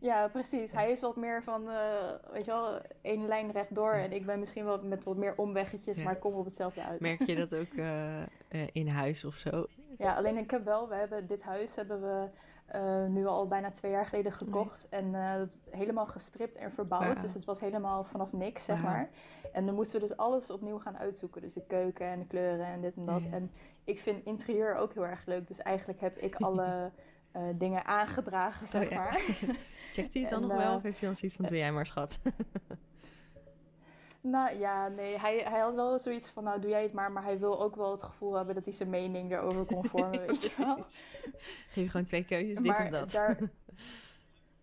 Ja, precies. Hij is wat meer van, eh, weet je wel, één lijn rechtdoor. En ik ben misschien wel met wat meer omweggetjes, maar ik kom op hetzelfde uit. Merk je dat ook eh, eh, in huis of zo? Ja, alleen ik heb wel, we hebben dit huis hebben we nu al bijna twee jaar geleden gekocht. En helemaal gestript en verbouwd. Dus het was helemaal vanaf niks, zeg maar. En dan moesten we dus alles opnieuw gaan uitzoeken. Dus de keuken en de kleuren en dit en dat. Ja. En ik vind interieur ook heel erg leuk. Dus eigenlijk heb ik alle eh, dingen aangedragen, zeg Oh ja. maar. Checkt hij het dan nog wel? eh, Of heeft hij dan zoiets van, doe jij maar schat? Nou ja, nee, hij, hij had wel zoiets van, nou doe jij het maar. Maar hij wil ook wel het gevoel hebben dat hij zijn mening erover kon vormen, weet je wel. Geef je gewoon twee keuzes, dit of dat. Daar,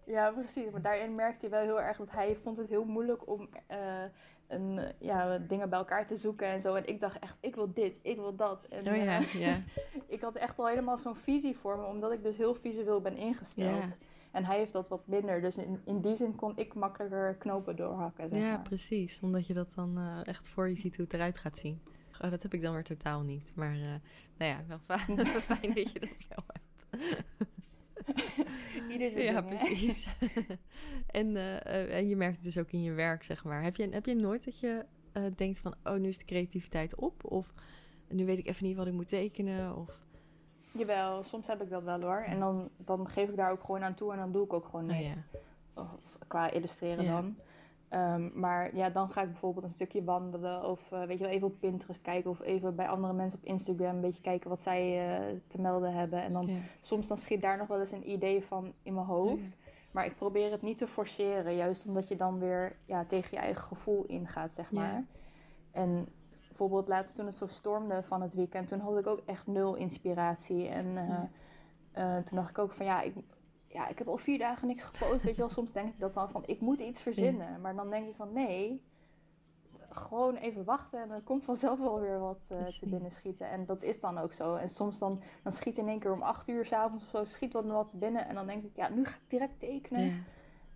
ja, precies. Maar daarin merkte hij wel heel erg dat hij vond het heel moeilijk om eh, een, ja, dingen bij elkaar te zoeken en zo. En ik dacht echt, ik wil dit, ik wil dat. En, oh ja, eh, ja. ik had echt al helemaal zo'n visie voor me, omdat ik dus heel visueel ben ingesteld. Ja. En hij heeft dat wat minder. Dus in, in die zin kon ik makkelijker knopen doorhakken. Zeg ja, maar. precies. Omdat je dat dan eh, echt voor je ziet hoe het eruit gaat zien. Oh, dat heb ik dan weer totaal niet. Maar uh, nou ja, wel fijn, fijn dat je dat wel hebt. Ieder zijn Ja, ding, precies. en, uh, en je merkt het dus ook in je werk, zeg maar. Heb je, heb je nooit dat je uh, denkt van... oh, nu is de creativiteit op? Of nu weet ik even niet wat ik moet tekenen? Of... Jawel, soms heb ik dat wel hoor. En dan, dan geef ik daar ook gewoon aan toe en dan doe ik ook gewoon Oh, niks. ja. Of, qua illustreren Ja. dan. Ehm, maar ja, dan ga ik bijvoorbeeld een stukje wandelen of eh, weet je wel, even op Pinterest kijken of even bij andere mensen op Instagram een beetje kijken wat zij eh, te melden hebben. En dan Ja. soms dan schiet daar nog wel eens een idee van in mijn hoofd. Maar ik probeer het niet te forceren, juist omdat je dan weer ja, tegen je eigen gevoel ingaat, zeg Ja. maar. En bijvoorbeeld laatst toen het zo stormde van het weekend, toen had ik ook echt nul inspiratie. En eh, toen dacht ik ook van ja ik, ja, ik heb al vier dagen niks gepost. Weet je wel, soms denk ik dat dan van ik moet iets verzinnen. Maar dan denk ik van nee, gewoon even wachten en dan komt vanzelf wel weer wat eh, te binnen schieten. En dat is dan ook zo. En soms dan, dan schiet in één keer om acht uur s'avonds of zo, schiet wat wat binnen. En dan denk ik, ja, nu ga ik direct tekenen. Ja.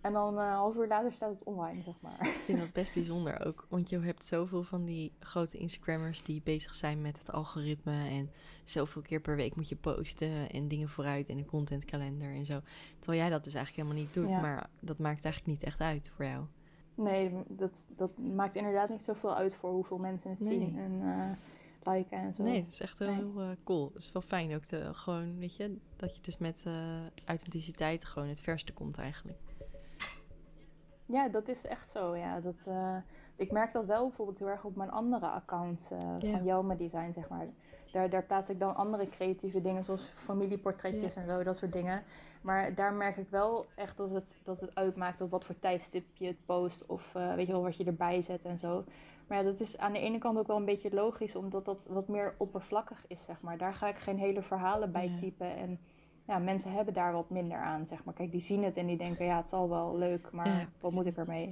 En dan eh, een half uur later staat het online, zeg maar. Ik vind dat best bijzonder ook. Want je hebt zoveel van die grote Instagrammers die bezig zijn met het algoritme. En zoveel keer per week moet je posten en dingen vooruit in een contentkalender en zo. Terwijl jij dat dus eigenlijk helemaal niet doet. Ja. Maar dat maakt eigenlijk niet echt uit voor jou. Nee, dat, dat maakt inderdaad niet zoveel uit voor hoeveel mensen het Nee. zien en eh, liken en zo. Nee, het is echt heel, Nee. heel eh, cool. Het is wel fijn ook te, gewoon, weet je, dat je dus met eh, authenticiteit gewoon het verste komt eigenlijk. Ja, dat is echt zo. Ja. Dat, eh, ik merk dat wel bijvoorbeeld heel erg op mijn andere account eh, van Jelma Design, zeg maar. Daar, daar plaats ik dan andere creatieve dingen, zoals familieportretjes en zo, dat soort dingen. Maar daar merk ik wel echt dat het, dat het uitmaakt op wat voor tijdstip je het post of eh, weet je wel, wat je erbij zet en zo. Maar ja, dat is aan de ene kant ook wel een beetje logisch, omdat dat wat meer oppervlakkig is, zeg maar. Daar ga ik geen hele verhalen bij typen en ja, mensen hebben daar wat minder aan, zeg maar. Kijk, die zien het en die denken, ja, het zal wel leuk, maar Ja, wat moet ik ermee?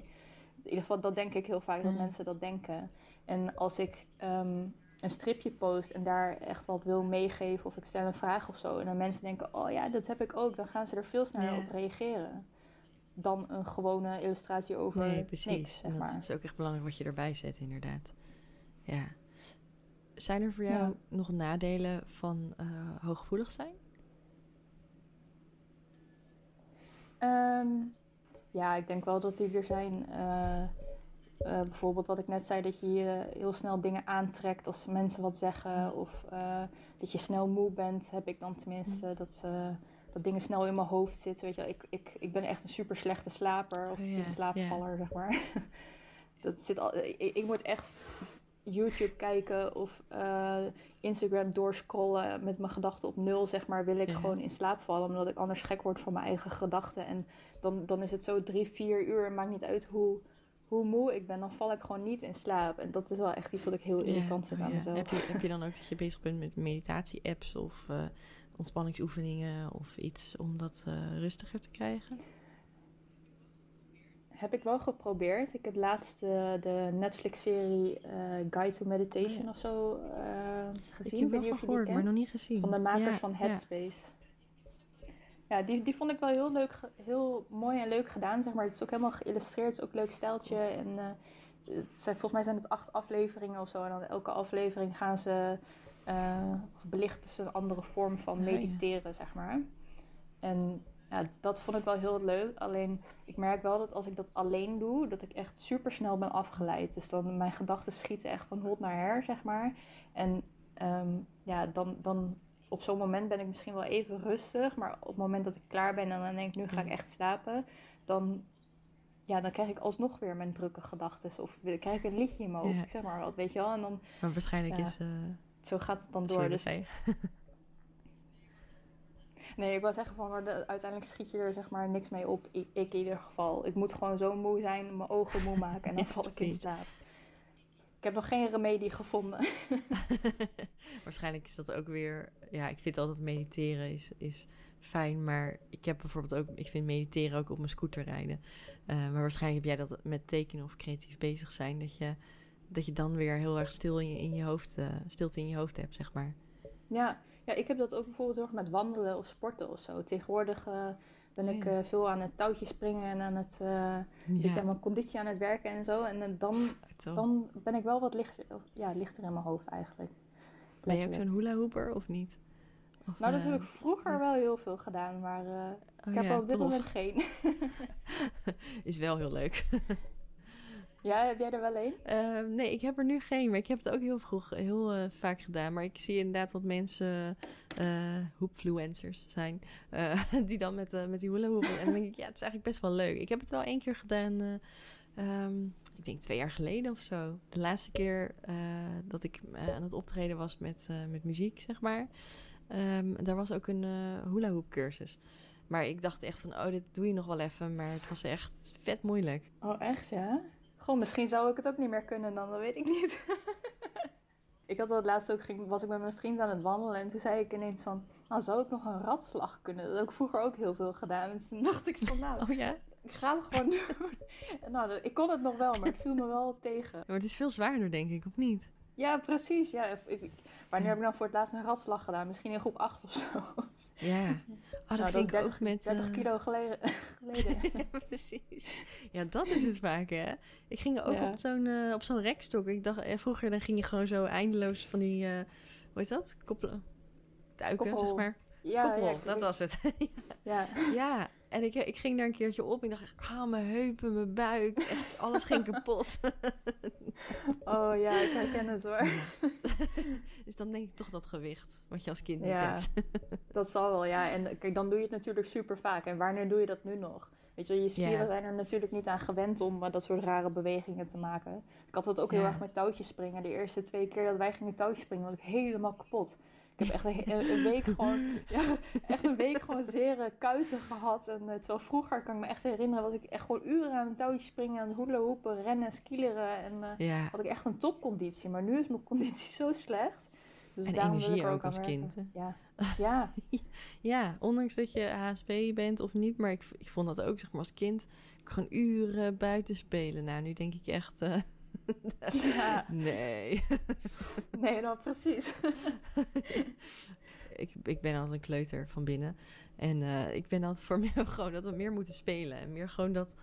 In ieder geval, dat denk ik heel vaak, dat Mhm. mensen dat denken. En als ik ehm, een stripje post en daar echt wat wil meegeven of ik stel een vraag of zo... en dan mensen denken, oh ja, dat heb ik ook, dan gaan ze er veel sneller Ja. op reageren... dan een gewone illustratie over Nee, precies. niks, zeg en dat is ook echt belangrijk wat je erbij zet, inderdaad. Ja. Zijn er voor jou Ja. nog nadelen van eh, hooggevoelig zijn? Ehm, ja, ik denk wel dat die er zijn. Eh, eh, bijvoorbeeld wat ik net zei, dat je heel snel dingen aantrekt als mensen wat zeggen. Of eh, dat je snel moe bent, heb ik dan tenminste. Dat, eh, dat dingen snel in mijn hoofd zitten. Weet je. Ik, ik, ik ben echt een super slechte slaper of Oh slaapvaller, zeg maar. dat zit al, ik, ik moet echt YouTube kijken of eh, Instagram doorscrollen met mijn gedachten op nul, zeg maar, wil ik Ja. gewoon in slaap vallen, omdat ik anders gek word van mijn eigen gedachten. En dan, dan is het zo drie, vier uur, maakt niet uit hoe, hoe moe ik ben, dan val ik gewoon niet in slaap. En dat is wel echt iets wat ik heel irritant vind oh aan ja. mezelf. Heb je, heb je dan ook dat je bezig bent met meditatie-apps of eh, ontspanningsoefeningen of iets om dat eh, rustiger te krijgen? Heb ik wel geprobeerd. Ik heb laatst eh, de Netflix-serie eh, Guide to Meditation Oh ja. of zo eh, gezien. ik heb wel gehoord, maar nog niet gezien. Van de makers Ja, van. Headspace. Ja, die, die vond ik wel heel leuk, heel mooi en leuk gedaan, zeg maar. Het is ook helemaal geïllustreerd, het is ook een leuk stijltje. En het zijn, volgens mij zijn het acht afleveringen of zo. En dan elke aflevering gaan ze, of belichten ze een andere vorm van Oh, mediteren, zeg maar. En ja, dat vond ik wel heel leuk. Alleen, ik merk wel dat als ik dat alleen doe, dat ik echt super snel ben afgeleid. Dus dan mijn gedachten schieten echt van hot naar her, zeg maar. En ehm, ja, dan, dan op zo'n moment ben ik misschien wel even rustig. Maar op het moment dat ik klaar ben en dan denk ik, nu ga ik Ja. echt slapen. Dan, ja, dan krijg ik alsnog weer mijn drukke gedachten. Of krijg ik een liedje in mijn hoofd, Ja. zeg maar wat, weet je wel. En dan, Maar waarschijnlijk Ja. is... eh zo gaat het dan door. Dus? Nee, ik wil zeggen van, maar de- uiteindelijk schiet je er zeg maar niks mee op. Ik, ik in ieder geval. Ik moet gewoon zo moe zijn, mijn ogen moe maken en dan Ja, val ik in slaap. Ik heb nog geen remedie gevonden. Waarschijnlijk is dat ook weer... Ja, ik vind altijd mediteren is, is fijn. Maar ik heb bijvoorbeeld ook, ik vind mediteren ook op mijn scooter rijden. Eh, maar waarschijnlijk heb jij dat met tekenen of creatief bezig zijn, dat je, dat je dan weer heel erg stil in je, in je hoofd, uh, stilte in je hoofd hebt, zeg maar. Ja, ja, ik heb dat ook bijvoorbeeld heel erg met wandelen of sporten of zo. Tegenwoordig uh, ben ik uh, veel aan het touwtje springen en aan het uh, ja. mijn conditie aan het werken en zo. En dan, dan ben ik wel wat lichter, ja, lichter in mijn hoofd eigenlijk. Ben je ook zo'n hula hooper of niet? Of, nou, dat heb ik vroeger wel heel veel gedaan, maar oh, ik heb ja, op dit tof. moment geen. Is wel heel leuk. Ja, heb jij er wel een? Uh, nee, ik heb er nu geen, maar ik heb het ook heel vroeg, heel uh, vaak gedaan. Maar ik zie inderdaad wat mensen, uh, hoopfluencers zijn, die dan met, met die hula hoepen. en dan denk ik, ja, het is eigenlijk best wel leuk. Ik heb het wel één keer gedaan, um, ik denk twee jaar geleden of zo. De laatste keer dat ik aan het optreden was met, met muziek, zeg maar. Um, daar was ook een hula hoop cursus. Maar ik dacht echt van, oh, dit doe je nog wel even. Maar het was echt vet moeilijk. Oh, echt ja? Goh, misschien zou ik het ook niet meer kunnen dan, dat weet ik niet. ik had dat laatst ook, ging, was ik met mijn vriend aan het wandelen en toen zei ik ineens van, nou zou ik nog een ratslag kunnen? Dat heb ik vroeger ook heel veel gedaan. En toen dacht ik van, nou, oh, ja? ik ga het gewoon doen. nou, ik kon het nog wel, maar het viel me wel tegen. maar het is veel zwaarder, denk ik, of niet? Ja, precies. Ja. Ik, wanneer heb ik dan voor het laatst een ratslag gedaan? Misschien in groep 8 of zo. Ja, oh, dat nou, ging ik ook met... 30 uh... kilo geleden. geleden. precies. Ja, dat is het vaak, hè. Ik ging ook ja. op zo'n uh, op zo'n rekstok. Ik dacht, eh, vroeger dan ging je gewoon zo eindeloos van die... Uh, hoe heet dat? Koppelen. Duiken, Koppel. zeg maar. Ja, Koppel, ja, dat was het. ja. ja, en ik, ik ging daar een keertje op en dacht, ah, mijn heupen, mijn buik, echt, alles ging kapot. oh ja, ik herken het hoor. dus dan denk ik toch dat gewicht, wat je als kind niet ja, hebt. dat zal wel, ja. En kijk, dan doe je het natuurlijk super vaak. En wanneer doe je dat nu nog? Weet je, je spieren ja. zijn er natuurlijk niet aan gewend om uh, dat soort rare bewegingen te maken. Ik had dat ook heel erg met touwtjes springen. De eerste twee keer dat wij gingen touwtjes springen, was ik helemaal kapot. Ik heb echt een, een week gewoon, ja, echt een week gewoon zere kuiten gehad. En uh, terwijl vroeger, kan ik me echt herinneren, was ik echt gewoon uren aan een touwtje springen, aan het hoepen, rennen, skileren. En uh, ja. had ik echt een topconditie. Maar nu is mijn conditie zo slecht. Dus en energie ook, ook als kind. Ja. Ja. ja, ondanks dat je HSP bent of niet. Maar ik, ik vond dat ook, zeg maar, als kind. Ik gewoon uren buiten spelen. Nou, nu denk ik echt... Uh, ja. Nee. nee, nou precies. ik, ik ben altijd een kleuter van binnen. En uh, ik ben altijd voor mij gewoon dat we meer moeten spelen. En meer gewoon dat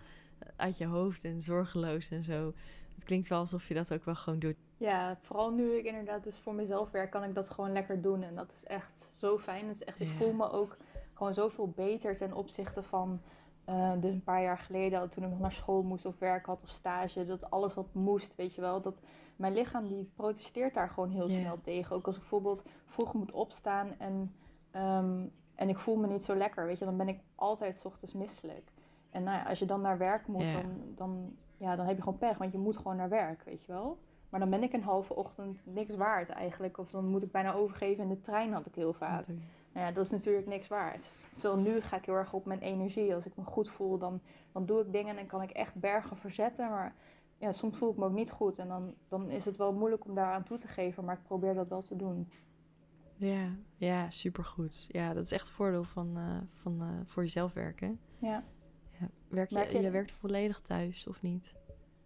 uit je hoofd en zorgeloos en zo. Het klinkt wel alsof je dat ook wel gewoon doet. Ja, vooral nu ik inderdaad dus voor mezelf werk, kan ik dat gewoon lekker doen. En dat is echt zo fijn. Het is echt, Ik voel me ook gewoon zoveel beter ten opzichte van uh, dus een paar jaar geleden, toen ik nog naar school moest of werk had of stage, dat alles wat moest, weet je wel. Dat mijn lichaam die protesteert daar gewoon heel snel tegen. Ook als ik bijvoorbeeld vroeg moet opstaan en, um, en ik voel me niet zo lekker, weet je, dan ben ik altijd s ochtends misselijk. En nou ja, als je dan naar werk moet, dan, dan, ja, dan heb je gewoon pech, want je moet gewoon naar werk, weet je wel. Maar dan ben ik een halve ochtend niks waard eigenlijk. Of dan moet ik bijna overgeven in de trein, had ik heel vaak. Nou ja, dat is natuurlijk niks waard. Terwijl nu ga ik heel erg op mijn energie. Als ik me goed voel, dan, dan doe ik dingen en kan ik echt bergen verzetten. Maar ja, soms voel ik me ook niet goed. En dan, dan is het wel moeilijk om daaraan toe te geven. Maar ik probeer dat wel te doen. Ja, ja supergoed. Ja, dat is echt een voordeel van, uh, van uh, voor jezelf werken. Ja. ja. Werk je, je, je werkt volledig thuis of niet?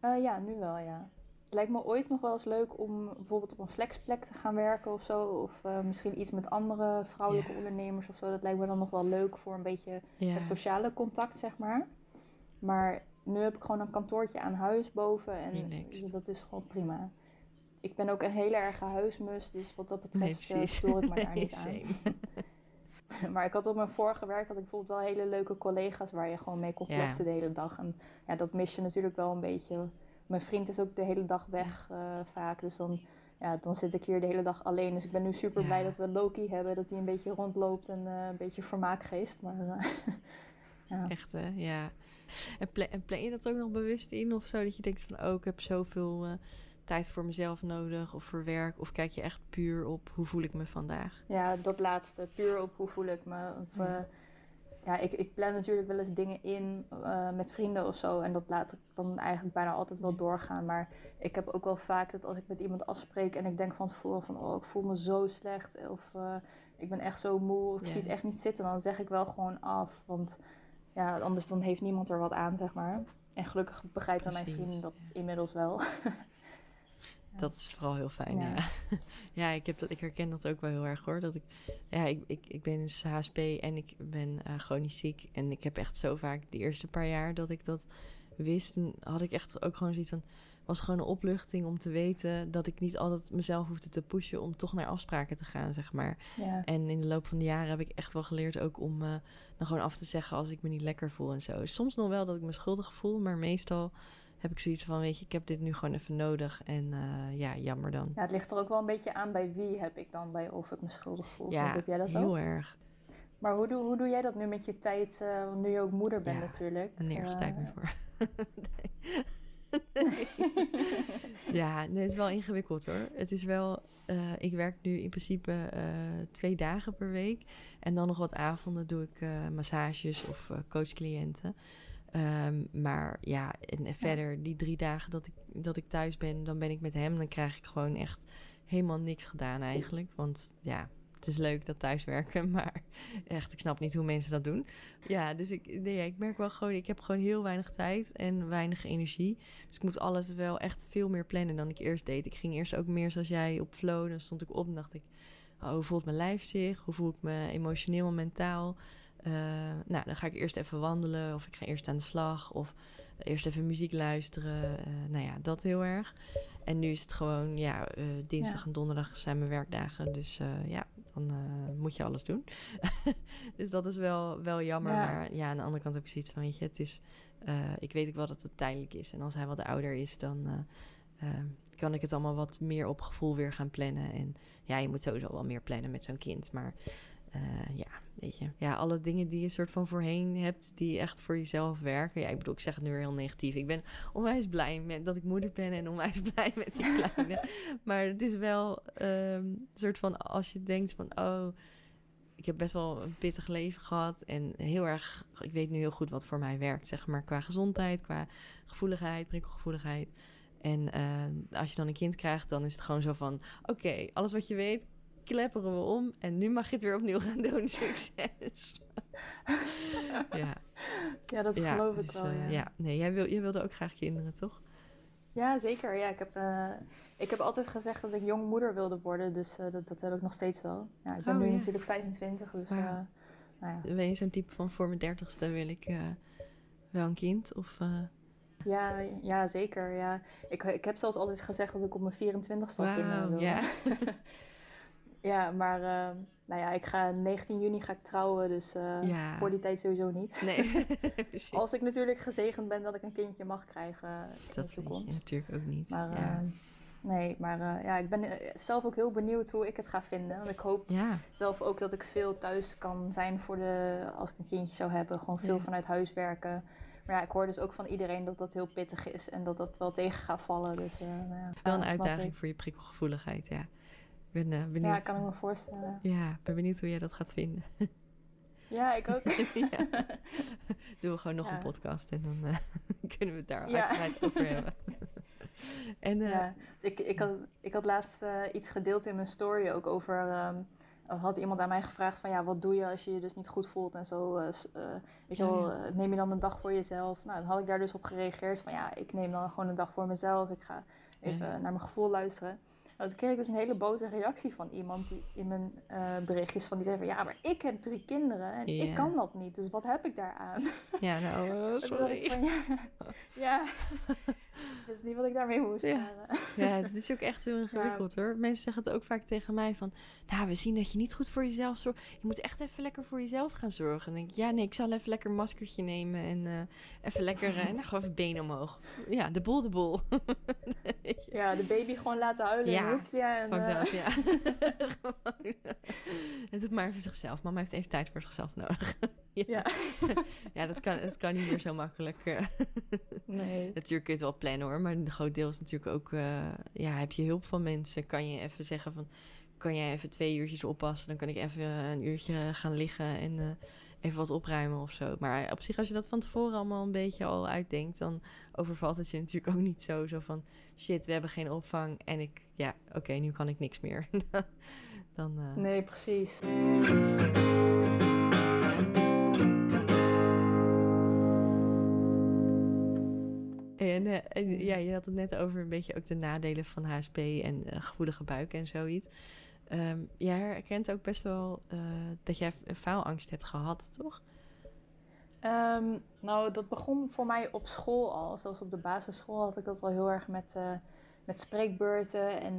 Uh, ja, nu wel, ja. Het lijkt me ooit nog wel eens leuk om bijvoorbeeld op een flexplek te gaan werken of zo. Of uh, misschien iets met andere vrouwelijke yeah. ondernemers of zo. Dat lijkt me dan nog wel leuk voor een beetje yeah. het sociale contact, zeg maar. Maar nu heb ik gewoon een kantoortje aan huis boven en Relaxed. dat is gewoon prima. Ik ben ook een hele erge huismus, dus wat dat betreft nee, stoor ik me daar niet aan. maar ik had op mijn vorige werk had ik bijvoorbeeld wel hele leuke collega's waar je gewoon mee kon kletsen yeah. de hele dag. En ja, dat mis je natuurlijk wel een beetje mijn vriend is ook de hele dag weg uh, vaak. Dus dan, ja, dan zit ik hier de hele dag alleen. Dus ik ben nu super blij dat we Loki hebben. Dat hij een beetje rondloopt en uh, een beetje vermaak geeft. Maar, uh, ja. Echt hè, ja. En, pla en plan je dat ook nog bewust in of zo? Dat je denkt van, oh, ik heb zoveel tijd voor mezelf nodig of voor werk? Of kijk je echt puur op hoe voel ik me vandaag? Ja, dat laatste. Puur op hoe voel ik me. Want, ja ja, ik, ik plan natuurlijk wel eens dingen in uh, met vrienden of zo. En dat laat ik dan eigenlijk bijna altijd wel doorgaan. Maar ik heb ook wel vaak dat als ik met iemand afspreek en ik denk van tevoren van oh, ik voel me zo slecht. Of uh, ik ben echt zo moe, ik Ja. zie het echt niet zitten, dan zeg ik wel gewoon af. Want ja, anders dan heeft niemand er wat aan, zeg maar. En gelukkig begrijpen mijn vrienden dat inmiddels wel. Dat is vooral heel fijn, ja. Ja. Ja, ik, heb dat, ik herken dat ook wel heel erg hoor. Dat ik, ja, ik, ik, ik ben dus HSP en ik ben eh, chronisch ziek. En ik heb echt zo vaak de eerste paar jaar dat ik dat wist. En had ik echt ook gewoon zoiets van... was gewoon een opluchting om te weten dat ik niet altijd mezelf hoefde te pushen... om toch naar afspraken te gaan, zeg maar. Ja, En in de loop van de jaren heb ik echt wel geleerd ook om eh, dan gewoon af te zeggen als ik me niet lekker voel en zo. Soms nog wel dat ik me schuldig voel, maar meestal heb ik zoiets van, weet je, ik heb dit nu gewoon even nodig. En eh, ja, jammer dan. ja, het ligt er ook wel een beetje aan bij wie heb ik dan bij of ik me schuldig voel. Ja, heb jij dat heel ook? erg. Maar hoe doe, hoe doe jij dat nu met je tijd, eh, want nu je ook moeder bent Ja, natuurlijk? Nergens Eh, tijd meer voor. Nee. ja, nee, het is wel ingewikkeld hoor. Het is wel, eh, ik werk nu in principe eh, twee dagen per week. En dan nog wat avonden doe ik eh, massages of eh, coachcliënten. Ehm, maar ja, en verder die drie dagen dat ik, dat ik thuis ben, dan ben ik met hem. Dan krijg ik gewoon echt helemaal niks gedaan eigenlijk. Want ja, het is leuk dat thuiswerken, maar echt, ik snap niet hoe mensen dat doen. Ja, dus ik, nee, ik merk wel gewoon, ik heb gewoon heel weinig tijd en weinig energie. Dus ik moet alles wel echt veel meer plannen dan ik eerst deed. Ik ging eerst ook meer zoals jij op flow. Dan stond ik op en dacht ik, oh, hoe voelt mijn lijf zich? Hoe voel ik me emotioneel en mentaal? Eh, nou, dan ga ik eerst even wandelen of ik ga eerst aan de slag of eerst even muziek luisteren. Eh, nou ja, dat heel erg. En nu is het gewoon, ja, eh, dinsdag Ja. en donderdag zijn mijn werkdagen. Dus ja, dan moet je alles doen. dus dat is wel, wel jammer. Ja. Maar ja, aan de andere kant heb ik zoiets van, weet je, het is... ik weet ook wel dat het tijdelijk is. En als hij wat ouder is, dan kan ik het allemaal wat meer op gevoel weer gaan plannen. En ja, je moet sowieso wel meer plannen met zo'n kind. Maar ja, Ja, alle dingen die je soort van voorheen hebt, die echt voor jezelf werken. Ja, ik bedoel, ik zeg het nu weer heel negatief. Ik ben onwijs blij met dat ik moeder ben en onwijs blij met die kleine. maar het is wel ehm, een soort van, als je denkt van, oh, ik heb best wel een pittig leven gehad. En heel erg, ik weet nu heel goed wat voor mij werkt, zeg maar, qua gezondheid, qua gevoeligheid, prikkelgevoeligheid. En eh, als je dan een kind krijgt, dan is het gewoon zo van: oké, alles wat je weet, klepperen we om. En nu mag je het weer opnieuw gaan doen. Succes. ja, Ja, dat ja, geloof ik dus, wel. eh, ja. ja. nee, jij, wil, jij wilde ook graag kinderen, toch? Ja, zeker. Ja, ik, heb, eh, ik heb altijd gezegd dat ik jong moeder wilde worden, dus eh, dat, dat heb ik nog steeds wel. Ja, ik ben Oh, nu ja. natuurlijk 25, dus eh, nou ja. Ben je zo'n type van voor mijn dertigste wil ik wel een kind? Of, Ja, ja, zeker. Ja. Ik, ik heb zelfs altijd gezegd dat ik op mijn 24ste al kinderen wilde. ja. Ja, maar eh, nou ja, ik ga 19 juni ga ik trouwen, dus eh, Ja. voor die tijd sowieso niet. Nee, precies. Als ik natuurlijk gezegend ben dat ik een kindje mag krijgen in de dat toekomst. je natuurlijk ook niet. Maar ja. eh, nee, maar eh, ja, ik ben eh, zelf ook heel benieuwd hoe ik het ga vinden. Want ik hoop ja, zelf ook dat ik veel thuis kan zijn voor de, als ik een kindje zou hebben. Gewoon veel vanuit huis werken. Maar ja, ik hoor dus ook van iedereen dat dat heel pittig is en dat dat wel tegen gaat vallen. Dus, nou ja, wel een uitdaging voor je prikkelgevoeligheid, ja. Ik ben eh, benieuwd. Ja, kan ik me voorstellen. Ja, ben benieuwd hoe jij dat gaat vinden. Ja, ik ook. ja. Doen we gewoon nog Ja. een podcast en dan eh, kunnen we het daar Ja. uitgebreid over hebben. en eh, Ja, ik, ik, had, ik had laatst iets gedeeld in mijn story ook over. ehm, had iemand aan mij gevraagd van ja, wat doe je als je je dus niet goed voelt en zo. weet je wel, neem je dan een dag voor jezelf? Nou, dan had ik daar dus op gereageerd van ja, ik neem dan gewoon een dag voor mezelf. Ik ga even naar mijn gevoel luisteren. Nou, toen kreeg ik dus een hele boze reactie van iemand die in mijn eh, berichtjes van die zei van ja, maar ik heb drie kinderen en ik kan dat niet. Dus wat heb ik daaraan? ja, nou, sorry. van, ja, ja. Dat is niet wat ik daarmee moest. Ja. Ja, het is ook echt heel ingewikkeld hoor. Mensen zeggen het ook vaak tegen mij van... Nou, we zien dat je niet goed voor jezelf zorgt. Je moet echt even lekker voor jezelf gaan zorgen. En dan denk ik, ja nee, ik zal even lekker een maskertje nemen. En eh, even lekker, eh, nou, gewoon even benen omhoog. Ja, de bol de bol. Ja, de baby gewoon laten huilen in Ja, een hoekje. En, Fuck eh, dat, ja. Het doet maar even zichzelf. Mama heeft even tijd voor zichzelf nodig. ja. Ja. dat kan, dat kan niet meer zo makkelijk. nee. Natuurlijk kun je het wel plannen hoor, maar een groot deel is natuurlijk ook... eh, ja, heb je hulp van mensen? Kan je even zeggen van... Kan jij even twee uurtjes oppassen? Dan kan ik even een uurtje gaan liggen en, eh, even wat opruimen of zo. Maar op zich, als je dat van tevoren allemaal een beetje al uitdenkt, dan overvalt het je natuurlijk ook niet zo. Zo van, shit, we hebben geen opvang en ik, ja, oké, nu kan ik niks meer. dan, uh... Nee, precies. En, uh, ja, je had het net over een beetje ook de nadelen van HSP en uh, gevoelige buik en zoiets. Um, jij herkent ook best wel uh, dat jij faalangst hebt gehad, toch? Um, nou, dat begon voor mij op school al. Zelfs op de basisschool had ik dat al heel erg met, uh, met spreekbeurten en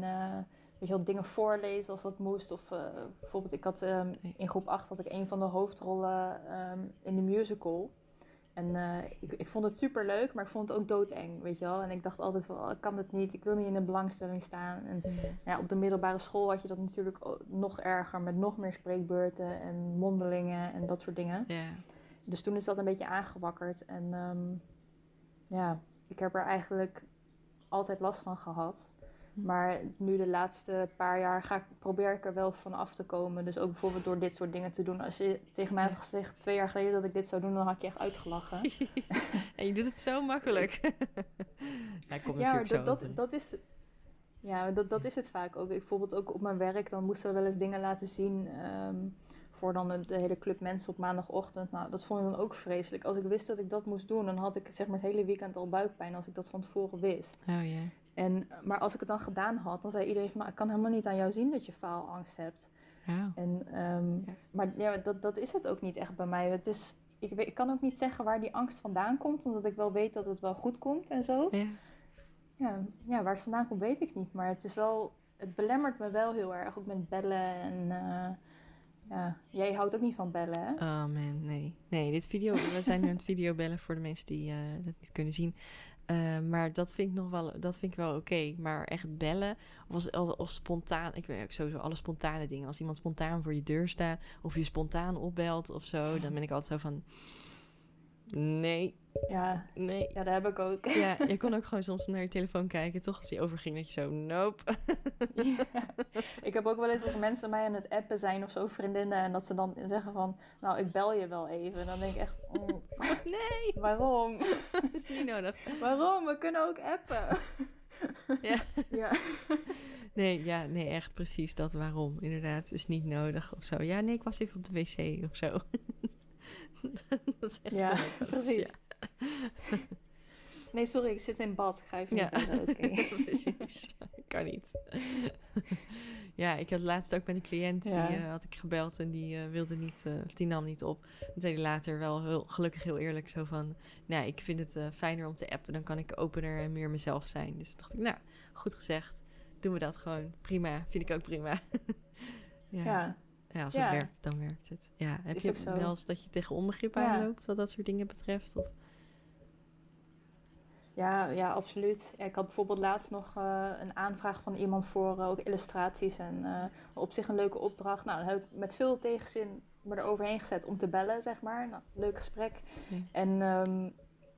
weet je wel, dingen voorlezen als dat moest. Of bijvoorbeeld, ik had um, in groep 8 had ik een van de hoofdrollen in de musical. En uh, ik, ik, vond het super leuk, maar ik vond het ook doodeng, weet je wel. En ik dacht altijd wel, oh, ik kan het niet, ik wil niet in een belangstelling staan. En mm. ja, op de middelbare school had je dat natuurlijk nog erger, met nog meer spreekbeurten en mondelingen en dat soort dingen. Yeah. Dus toen is dat een beetje aangewakkerd. En um, ja, ik heb er eigenlijk altijd last van gehad. Maar nu de laatste paar jaar ga ik, probeer ik er wel van af te komen. Dus ook bijvoorbeeld door dit soort dingen te doen. Als je tegen mij had gezegd twee jaar geleden dat ik dit zou doen, dan had ik je echt uitgelachen. en je doet het zo makkelijk. Hij komt ja, natuurlijk dat, zo. dat, dat is, ja, dat, dat is het vaak ook. Ik, bijvoorbeeld ook op mijn werk, dan moesten we wel eens dingen laten zien. Um, voor dan de, de, hele club mensen op maandagochtend. Nou, dat vond ik dan ook vreselijk. Als ik wist dat ik dat moest doen, dan had ik zeg maar het hele weekend al buikpijn als ik dat van tevoren wist. Oh ja. En, maar als ik het dan gedaan had, dan zei iedereen van... Ik kan helemaal niet aan jou zien dat je faalangst hebt. Ja. En, um, ja. Maar ja, dat, dat is het ook niet echt bij mij. Het is, ik, weet, ik kan ook niet zeggen waar die angst vandaan komt. Omdat ik wel weet dat het wel goed komt en zo. Ja. Ja, ja waar het vandaan komt weet ik niet. Maar het is wel... Het belemmert me wel heel erg. Ook met bellen en... Uh, ja, jij houdt ook niet van bellen, hè? Oh man, nee. Nee, dit video, we zijn nu aan het videobellen voor de mensen die uh, dat niet kunnen zien. Uh, maar dat vind ik nog wel, dat vind ik wel oké. Maar echt bellen, of, of, spontaan, ik weet ook sowieso alle spontane dingen. Als iemand spontaan voor je deur staat, of je spontaan opbelt of zo, dan ben ik altijd zo van, nee. Ja, nee. ja, dat heb ik ook. Ja, je kon ook gewoon soms naar je telefoon kijken, toch? Als die overging, dat je zo, nope. Ja. Ik heb ook wel eens als mensen mij aan het appen zijn of zo, vriendinnen, en dat ze dan zeggen van, nou, ik bel je wel even. Dan denk ik echt, oh, nee. Waarom? Dat is niet nodig. Waarom? We kunnen ook appen. Ja. ja. Nee, ja, nee, echt precies dat waarom. Inderdaad, is niet nodig of zo. Ja, nee, ik was even op de wc of zo. Dat is echt ja, precies. Ja. Nee, sorry, ik zit in bad. Ik ga even ja. Okay. precies. kan niet. ja, ik had laatst ook met een cliënt, Ja. die uh, had ik gebeld en die uh, wilde niet, uh, die nam niet op. Toen zei later wel heel, gelukkig heel eerlijk zo van, nou, ik vind het fijner om te appen, dan kan ik opener en meer mezelf zijn. Dus dacht ik, nou, goed gezegd, doen we dat gewoon. Prima, vind ik ook prima. ja. Ja. Ja, als Ja. het werkt, dan werkt het. Ja, heb Is je wel eens dat je tegen onbegrip Ja. aanloopt wat dat soort dingen betreft? Of... Ja, ja, absoluut. Ik had bijvoorbeeld laatst nog eh, een aanvraag van iemand voor eh, ook illustraties en eh, op zich een leuke opdracht. Nou, dan heb ik met veel tegenzin me er overheen gezet om te bellen, zeg maar. Nou, leuk gesprek. En ehm,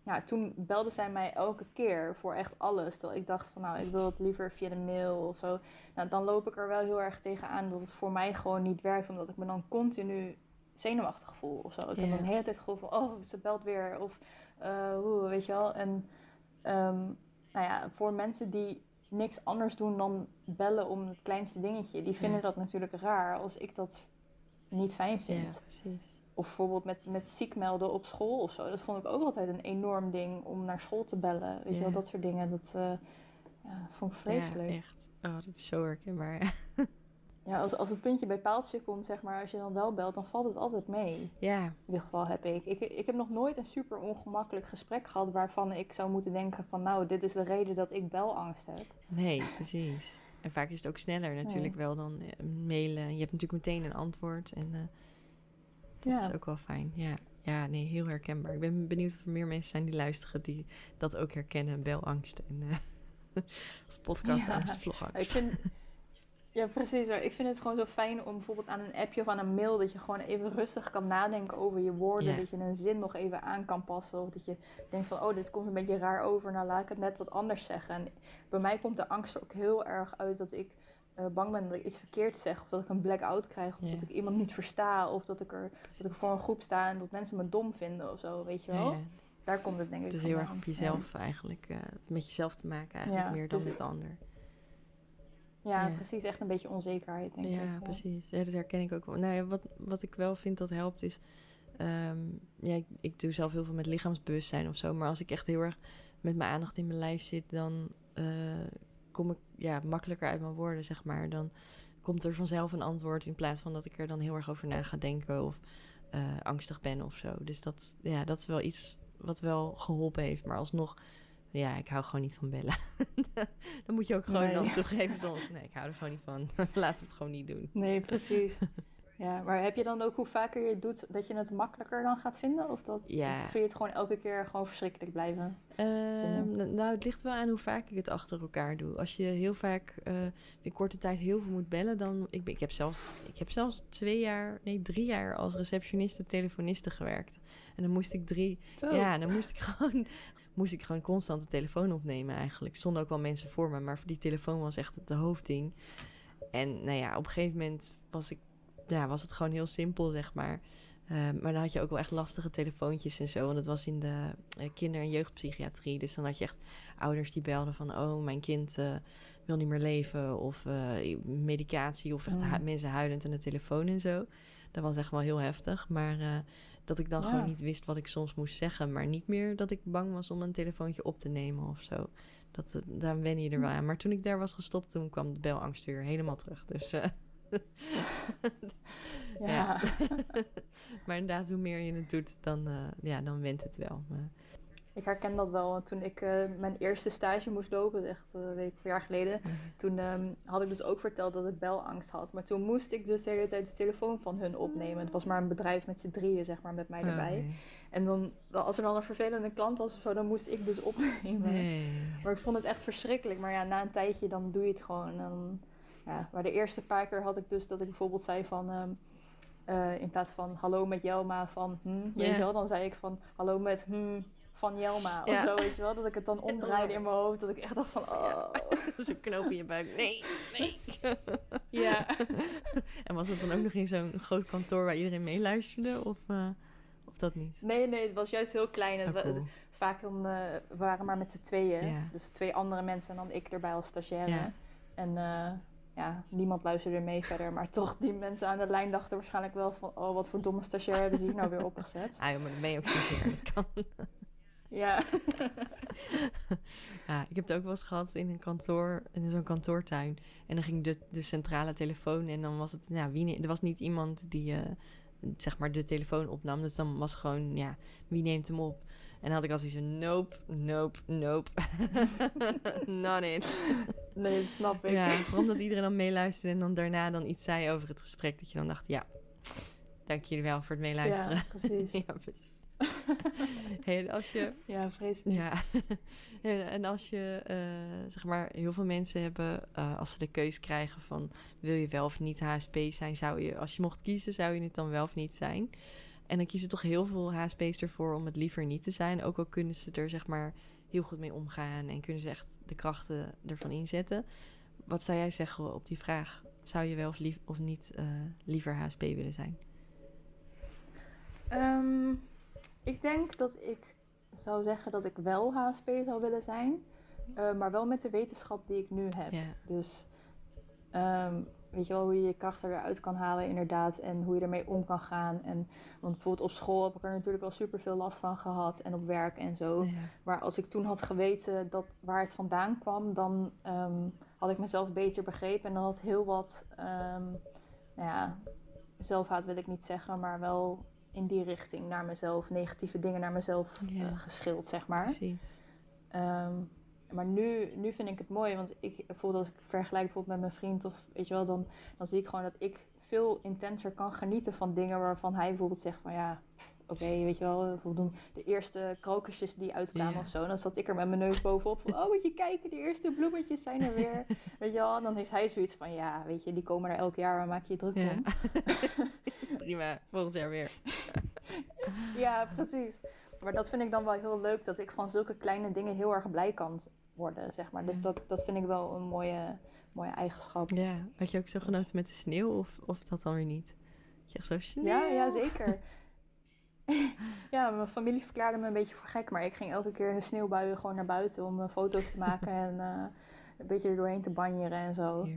ja, toen belde zij mij elke keer voor echt alles. Terwijl ik dacht van, nou, ik wil het liever via de mail of zo. Nou, dan loop ik er wel heel erg tegenaan dat het voor mij gewoon niet werkt, omdat ik me dan continu zenuwachtig voel of zo. Ik heb dan de hele tijd het gevoel van, oh, ze belt weer of eh, hoe, weet je wel. En Ehm, nou ja, voor mensen die niks anders doen dan bellen om het kleinste dingetje, die vinden dat natuurlijk raar als ik dat niet fijn vind. Ja, precies. Of bijvoorbeeld met, met ziek melden op school of zo. Dat vond ik ook altijd een enorm ding om naar school te bellen. Weet je wel, dat soort dingen. Dat, eh, ja, dat vond ik vreselijk. Ja, echt. Oh, dat is zo herkenbaar. Ja, als, als het puntje bij paaltje komt, zeg maar, als je dan wel belt, dan valt het altijd mee. ja, In ieder geval heb ik. ik. Ik heb nog nooit een super ongemakkelijk gesprek gehad waarvan ik zou moeten denken van nou, dit is de reden dat ik belangst heb. nee, precies. En vaak is het ook sneller natuurlijk wel dan eh, mailen. Je hebt natuurlijk meteen een antwoord en eh, dat Ja. is ook wel fijn. Ja. ja, nee, heel herkenbaar. Ik ben benieuwd of er meer mensen zijn die luisteren die dat ook herkennen. Belangst en eh, of podcastangst, Ja. vlogangst. Ik vind, ja, precies. hoor. Ik vind het gewoon zo fijn om bijvoorbeeld aan een appje of aan een mail... dat je gewoon even rustig kan nadenken over je woorden. Dat je een zin nog even aan kan passen. Of dat je denkt van, oh, dit komt een beetje raar over. Nou, laat ik het net wat anders zeggen. En bij mij komt de angst ook heel erg uit dat ik eh, bang ben dat ik iets verkeerd zeg. Of dat ik een blackout krijg. Of Ja. dat ik iemand niet versta. Of dat ik, er, dat ik voor een groep sta en dat mensen me dom vinden of zo. Weet je wel? ja. Daar komt het denk ik Het is heel erg op jezelf eigenlijk, eh, met jezelf te maken eigenlijk meer dan dus- met de ander. Ja, precies. Echt een beetje onzekerheid denk ja, ik. precies. Ja, dat herken ik ook wel. Nou wat, wat ik wel vind dat helpt is... ehm, ja, ik, ik doe zelf heel veel met lichaamsbewustzijn of zo. Maar als ik echt heel erg met mijn aandacht in mijn lijf zit... dan eh, kom ik ja, makkelijker uit mijn woorden, zeg maar. Dan komt er vanzelf een antwoord... in plaats van dat ik er dan heel erg over na ga denken... of eh, angstig ben of zo. Dus dat, ja, dat is wel iets wat wel geholpen heeft. Maar alsnog... Ja, ik hou gewoon niet van bellen. dan moet je ook gewoon Nee. dan toegeven. Nee, ik hou er gewoon niet van. Laten we het gewoon niet doen. Nee, precies. ja, maar heb je dan ook hoe vaker je het doet dat je het makkelijker dan gaat vinden? Of dat, Ja. vind je het gewoon elke keer gewoon verschrikkelijk blijven? Ehm, nou, het ligt wel aan hoe vaak ik het achter elkaar doe. Als je heel vaak eh, in korte tijd heel veel moet bellen, dan... Ik, ik, heb zelfs, ik heb zelfs twee jaar, nee, drie jaar als receptioniste, telefoniste gewerkt. En dan moest ik drie... Zo. Ja, dan moest ik gewoon... Moest ik gewoon constant de telefoon opnemen eigenlijk. Er stonden ook wel mensen voor me, maar die telefoon was echt het hoofdding. En nou ja, op een gegeven moment was, ik, ja, was het gewoon heel simpel, zeg maar. Ehm, maar dan had je ook wel echt lastige telefoontjes en zo. Want het was in de eh, kinder- en jeugdpsychiatrie. Dus dan had je echt ouders die belden van... oh, mijn kind eh, wil niet meer leven. Of eh, medicatie. Of echt hu- mensen huilend aan de telefoon en zo. Dat was echt wel heel heftig. Maar dat ik dan Ja. gewoon niet wist wat ik soms moest zeggen. Maar niet meer dat ik bang was om een telefoontje op te nemen of zo. Dat, daar wen je er wel aan. Maar toen ik daar was gestopt, toen kwam de belangst weer helemaal terug. Dus... eh, Ja. ja. maar inderdaad, hoe meer je het doet, dan, eh, ja, dan went het wel. Maar, Ik herken dat wel. Toen ik eh, mijn eerste stage moest lopen, echt eh, een week of een jaar geleden, toen ehm, had ik dus ook verteld dat ik belangst had. Maar toen moest ik dus de hele tijd de telefoon van hun opnemen. Het was maar een bedrijf met z'n drieën, zeg maar, met mij Oh, erbij. nee. En dan, als er dan een vervelende klant was of zo, dan moest ik dus opnemen. Nee. Maar ik vond het echt verschrikkelijk. Maar ja, na een tijdje dan doe je het gewoon. En dan, ja, maar de eerste paar keer had ik dus dat ik bijvoorbeeld zei van... ehm, eh, in plaats van hallo met Jelma van hm, weet Ja. je wel, dan zei ik van hallo met hm van Jelma Ja. of zo, weet je wel. Dat ik het dan omdraaide in mijn hoofd, dat ik echt dacht van oh. Zo'n knoop in je buik. Nee, nee. Ja. en was het dan ook nog in zo'n groot kantoor waar iedereen meeluisterde? Of, eh, of dat niet? Nee, nee, het was juist heel klein. Oh, cool. Vaak dan, eh, we waren maar met z'n tweeën. Ja. Dus twee andere mensen en dan ik erbij als stagiaire. Ja. En ja, niemand luisterde mee verder. Maar toch, die mensen aan de lijn dachten waarschijnlijk wel van... Oh, wat voor domme stagiair hebben ze hier nou weer opgezet. Ah, ja, maar dan ben je ook zozeer. Dat kan. Ja. Ja, ik heb het ook wel eens gehad in een kantoor, in zo'n kantoortuin. En dan ging de, de centrale telefoon en dan was het, ja, wie, er was niet iemand die, eh, zeg maar, de telefoon opnam. Dus dan was gewoon, ja, wie neemt hem op? En had ik altijd zo'n nope, nope, nope. Not it. Nee, dat snap ik. Ja, vooral omdat iedereen dan meeluisterde en dan daarna dan iets zei over het gesprek. Dat je dan dacht, ja, dank jullie wel voor het meeluisteren. Ja, precies. Ja, precies. hey, en als je Ja, vreselijk. ja, en, en als je, eh, zeg maar, heel veel mensen hebben, eh, als ze de keus krijgen van wil je wel of niet HSP zijn, zou je, als je mocht kiezen, zou je het dan wel of niet zijn? En dan kiezen toch heel veel HSP's ervoor om het liever niet te zijn, ook al kunnen ze er, zeg maar, heel goed mee omgaan en kunnen ze echt de krachten ervan inzetten. Wat zou jij zeggen op die vraag? Zou je wel of, lief, of niet eh, liever HSP willen zijn? Ehm, ik denk dat ik zou zeggen dat ik wel HSP zou willen zijn. eh, maar wel met de wetenschap die ik nu heb. Ja, Dus ehm, weet je wel hoe je je krachten eruit kan halen inderdaad. En hoe je ermee om kan gaan. En, want bijvoorbeeld op school heb ik er natuurlijk wel super veel last van gehad. En op werk en zo. ja, Maar als ik toen had geweten dat waar het vandaan kwam, dan ehm, had ik mezelf beter begrepen. En dan had heel wat, ehm, nou ja, zelfhaat wil ik niet zeggen, maar wel in die richting naar mezelf, negatieve dingen naar mezelf Ja. eh, geschild, zeg maar. precies. Ehm, maar nu, nu vind ik het mooi, want ik, bijvoorbeeld als ik vergelijk bijvoorbeeld met mijn vriend of weet je wel, dan, dan zie ik gewoon dat ik veel intenser kan genieten van dingen waarvan hij bijvoorbeeld zegt van ja, oké, weet je wel, bijvoorbeeld de eerste krokusjes die uitkwamen of zo. En dan zat ik er met mijn neus bovenop van, oh moet je kijken, de eerste bloemetjes zijn er weer. weet je wel, en dan heeft hij zoiets van, ja, weet je, die komen er elk jaar, waar maak je je druk Ja. om? Prima, volgend jaar weer. Ja, precies. Maar dat vind ik dan wel heel leuk, dat ik van zulke kleine dingen heel erg blij kan worden, zeg maar. Dus dat, dat vind ik wel een mooie, mooie eigenschap. Ja, had je ook zo genoten met de sneeuw of, of dat dan weer niet? Je echt zo sneeuw? Ja, ja, zeker. ja, mijn familie verklaarde me een beetje voor gek, maar ik ging elke keer in de sneeuwbuien gewoon naar buiten om foto's te maken en een beetje er doorheen te banjeren en zo.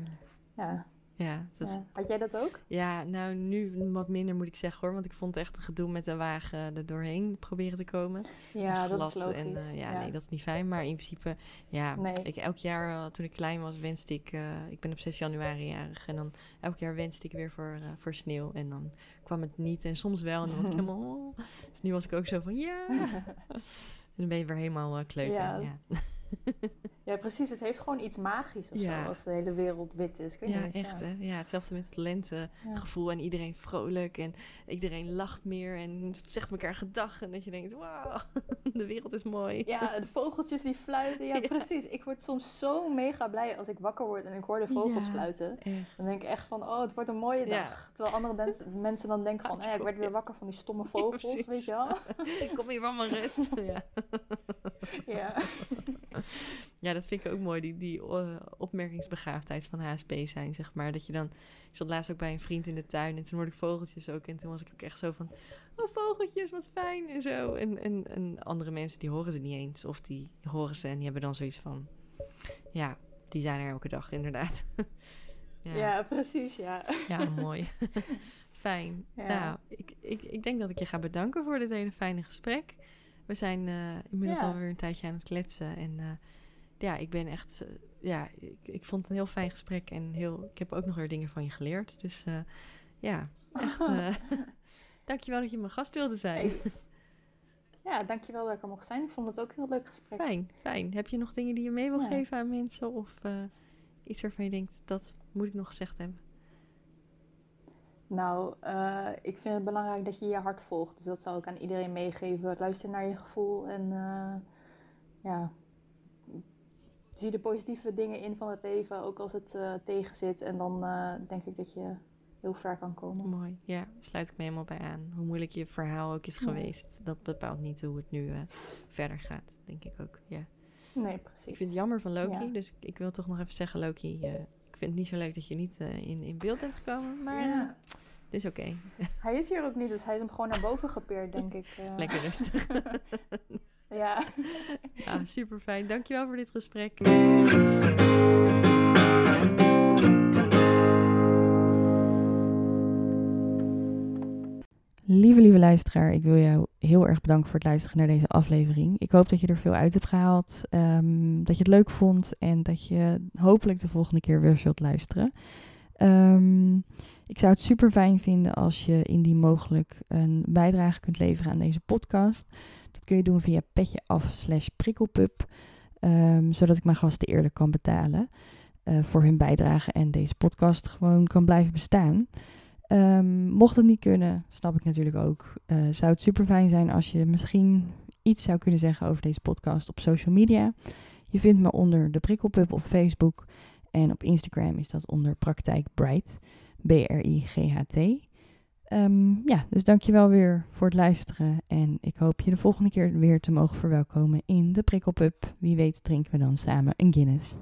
Ja, ja, dat Had jij dat ook? Ja, nou nu wat minder moet ik zeggen hoor. Want ik vond het echt een gedoe met een wagen er doorheen proberen te komen. Ja, dat is logisch. En, uh, ja, nee, dat is niet fijn. Maar in principe, ja, ik, elk jaar uh, toen ik klein was wenste ik... Uh, ik ben op 6 januari jarig. En dan elk jaar wenste ik weer voor, voor sneeuw. En dan kwam het niet. En soms wel. En dan was ik helemaal... Oh. Dus nu was ik ook zo van ja. en dan ben je weer helemaal kleuter. ja. ja, precies. Het heeft gewoon iets magisch of zo als de hele wereld wit is. ja, niet, echt hè. Ja, hetzelfde met het lentegevoel. En iedereen vrolijk en iedereen lacht meer en zegt elkaar gedag. En dat je denkt, wauw, de wereld is mooi. Ja, de vogeltjes die fluiten. Ja, precies. Ik word soms zo mega blij als ik wakker word en ik hoor de vogels fluiten. Dan denk ik echt van, oh, het wordt een mooie dag. Terwijl andere mensen dan denken van, hey, ik werd weer wakker van die stomme vogels, weet je wel. ik kom hier van mijn rust. ja. Ja. Ja, dat vind ik ook mooi, die, die uh, opmerkingsbegaafdheid van HSP zijn, zeg maar. Dat je dan, ik zat laatst ook bij een vriend in de tuin en toen hoorde ik vogeltjes ook. En toen was ik ook echt zo van, oh vogeltjes, wat fijn en zo. En, en, en andere mensen die horen ze niet eens, of die horen ze en die hebben dan zoiets van, ja, die zijn er elke dag inderdaad. ja. ja. precies, ja. Ja, mooi. Fijn. Nou, ik, ik, ik denk dat ik je ga bedanken voor dit hele fijne gesprek. We zijn uh, inmiddels ja. alweer een tijdje aan het kletsen. En uh, ja, ik ben echt. Uh, ja, ik, ik vond het een heel fijn gesprek. En heel, ik heb ook nog weer dingen van je geleerd. Dus ja, echt. dankjewel dat je mijn gast wilde zijn. Ja, dankjewel dat ik er mocht zijn. Ik vond het ook een heel leuk gesprek. Fijn, fijn. Heb je nog dingen die je mee wil geven aan mensen? Of iets waarvan je denkt, dat moet ik nog gezegd hebben? Nou, uh, ik vind het belangrijk dat je je hart volgt. Dus dat zou ik aan iedereen meegeven. Luister naar je gevoel en uh, ja, zie de positieve dingen in van het leven, ook als het uh, tegen zit. En dan denk ik dat je heel ver kan komen. Mooi, ja, sluit ik me helemaal bij aan. Hoe moeilijk je verhaal ook is geweest, dat bepaalt niet hoe het nu verder gaat, denk ik ook. Ja. Nee, precies. Ik vind het jammer van Loki, dus ik wil toch nog even zeggen, Loki ik vind het niet zo leuk dat je niet in, in beeld bent gekomen, maar ja. Het is oké. Hij is hier ook niet, dus hij is hem gewoon naar boven gepeerd, denk ik. Uh. Lekker rustig. ja. ja, super fijn. Dankjewel voor dit gesprek. Lieve, lieve luisteraar, ik wil jou heel erg bedanken voor het luisteren naar deze aflevering. Ik hoop dat je er veel uit hebt gehaald, um, dat je het leuk vond en dat je hopelijk de volgende keer weer zult luisteren. Um, ik zou het super fijn vinden als je indien mogelijk een bijdrage kunt leveren aan deze podcast. Dat kun je doen via petje af slash prikkelpup, um, zodat ik mijn gasten eerlijk kan betalen uh, voor hun bijdrage en deze podcast gewoon kan blijven bestaan. Um, mocht het niet kunnen, snap ik natuurlijk ook. Uh, zou het super fijn zijn als je misschien iets zou kunnen zeggen over deze podcast op social media. Je vindt me onder de Prikkelpub op Facebook. En op Instagram is dat onder Praktijk Bright. B-R-I-G-H-T. Um, ja, dus dankjewel weer voor het luisteren. En ik hoop je de volgende keer weer te mogen verwelkomen in de Prikkelpub. Wie weet drinken we dan samen een Guinness.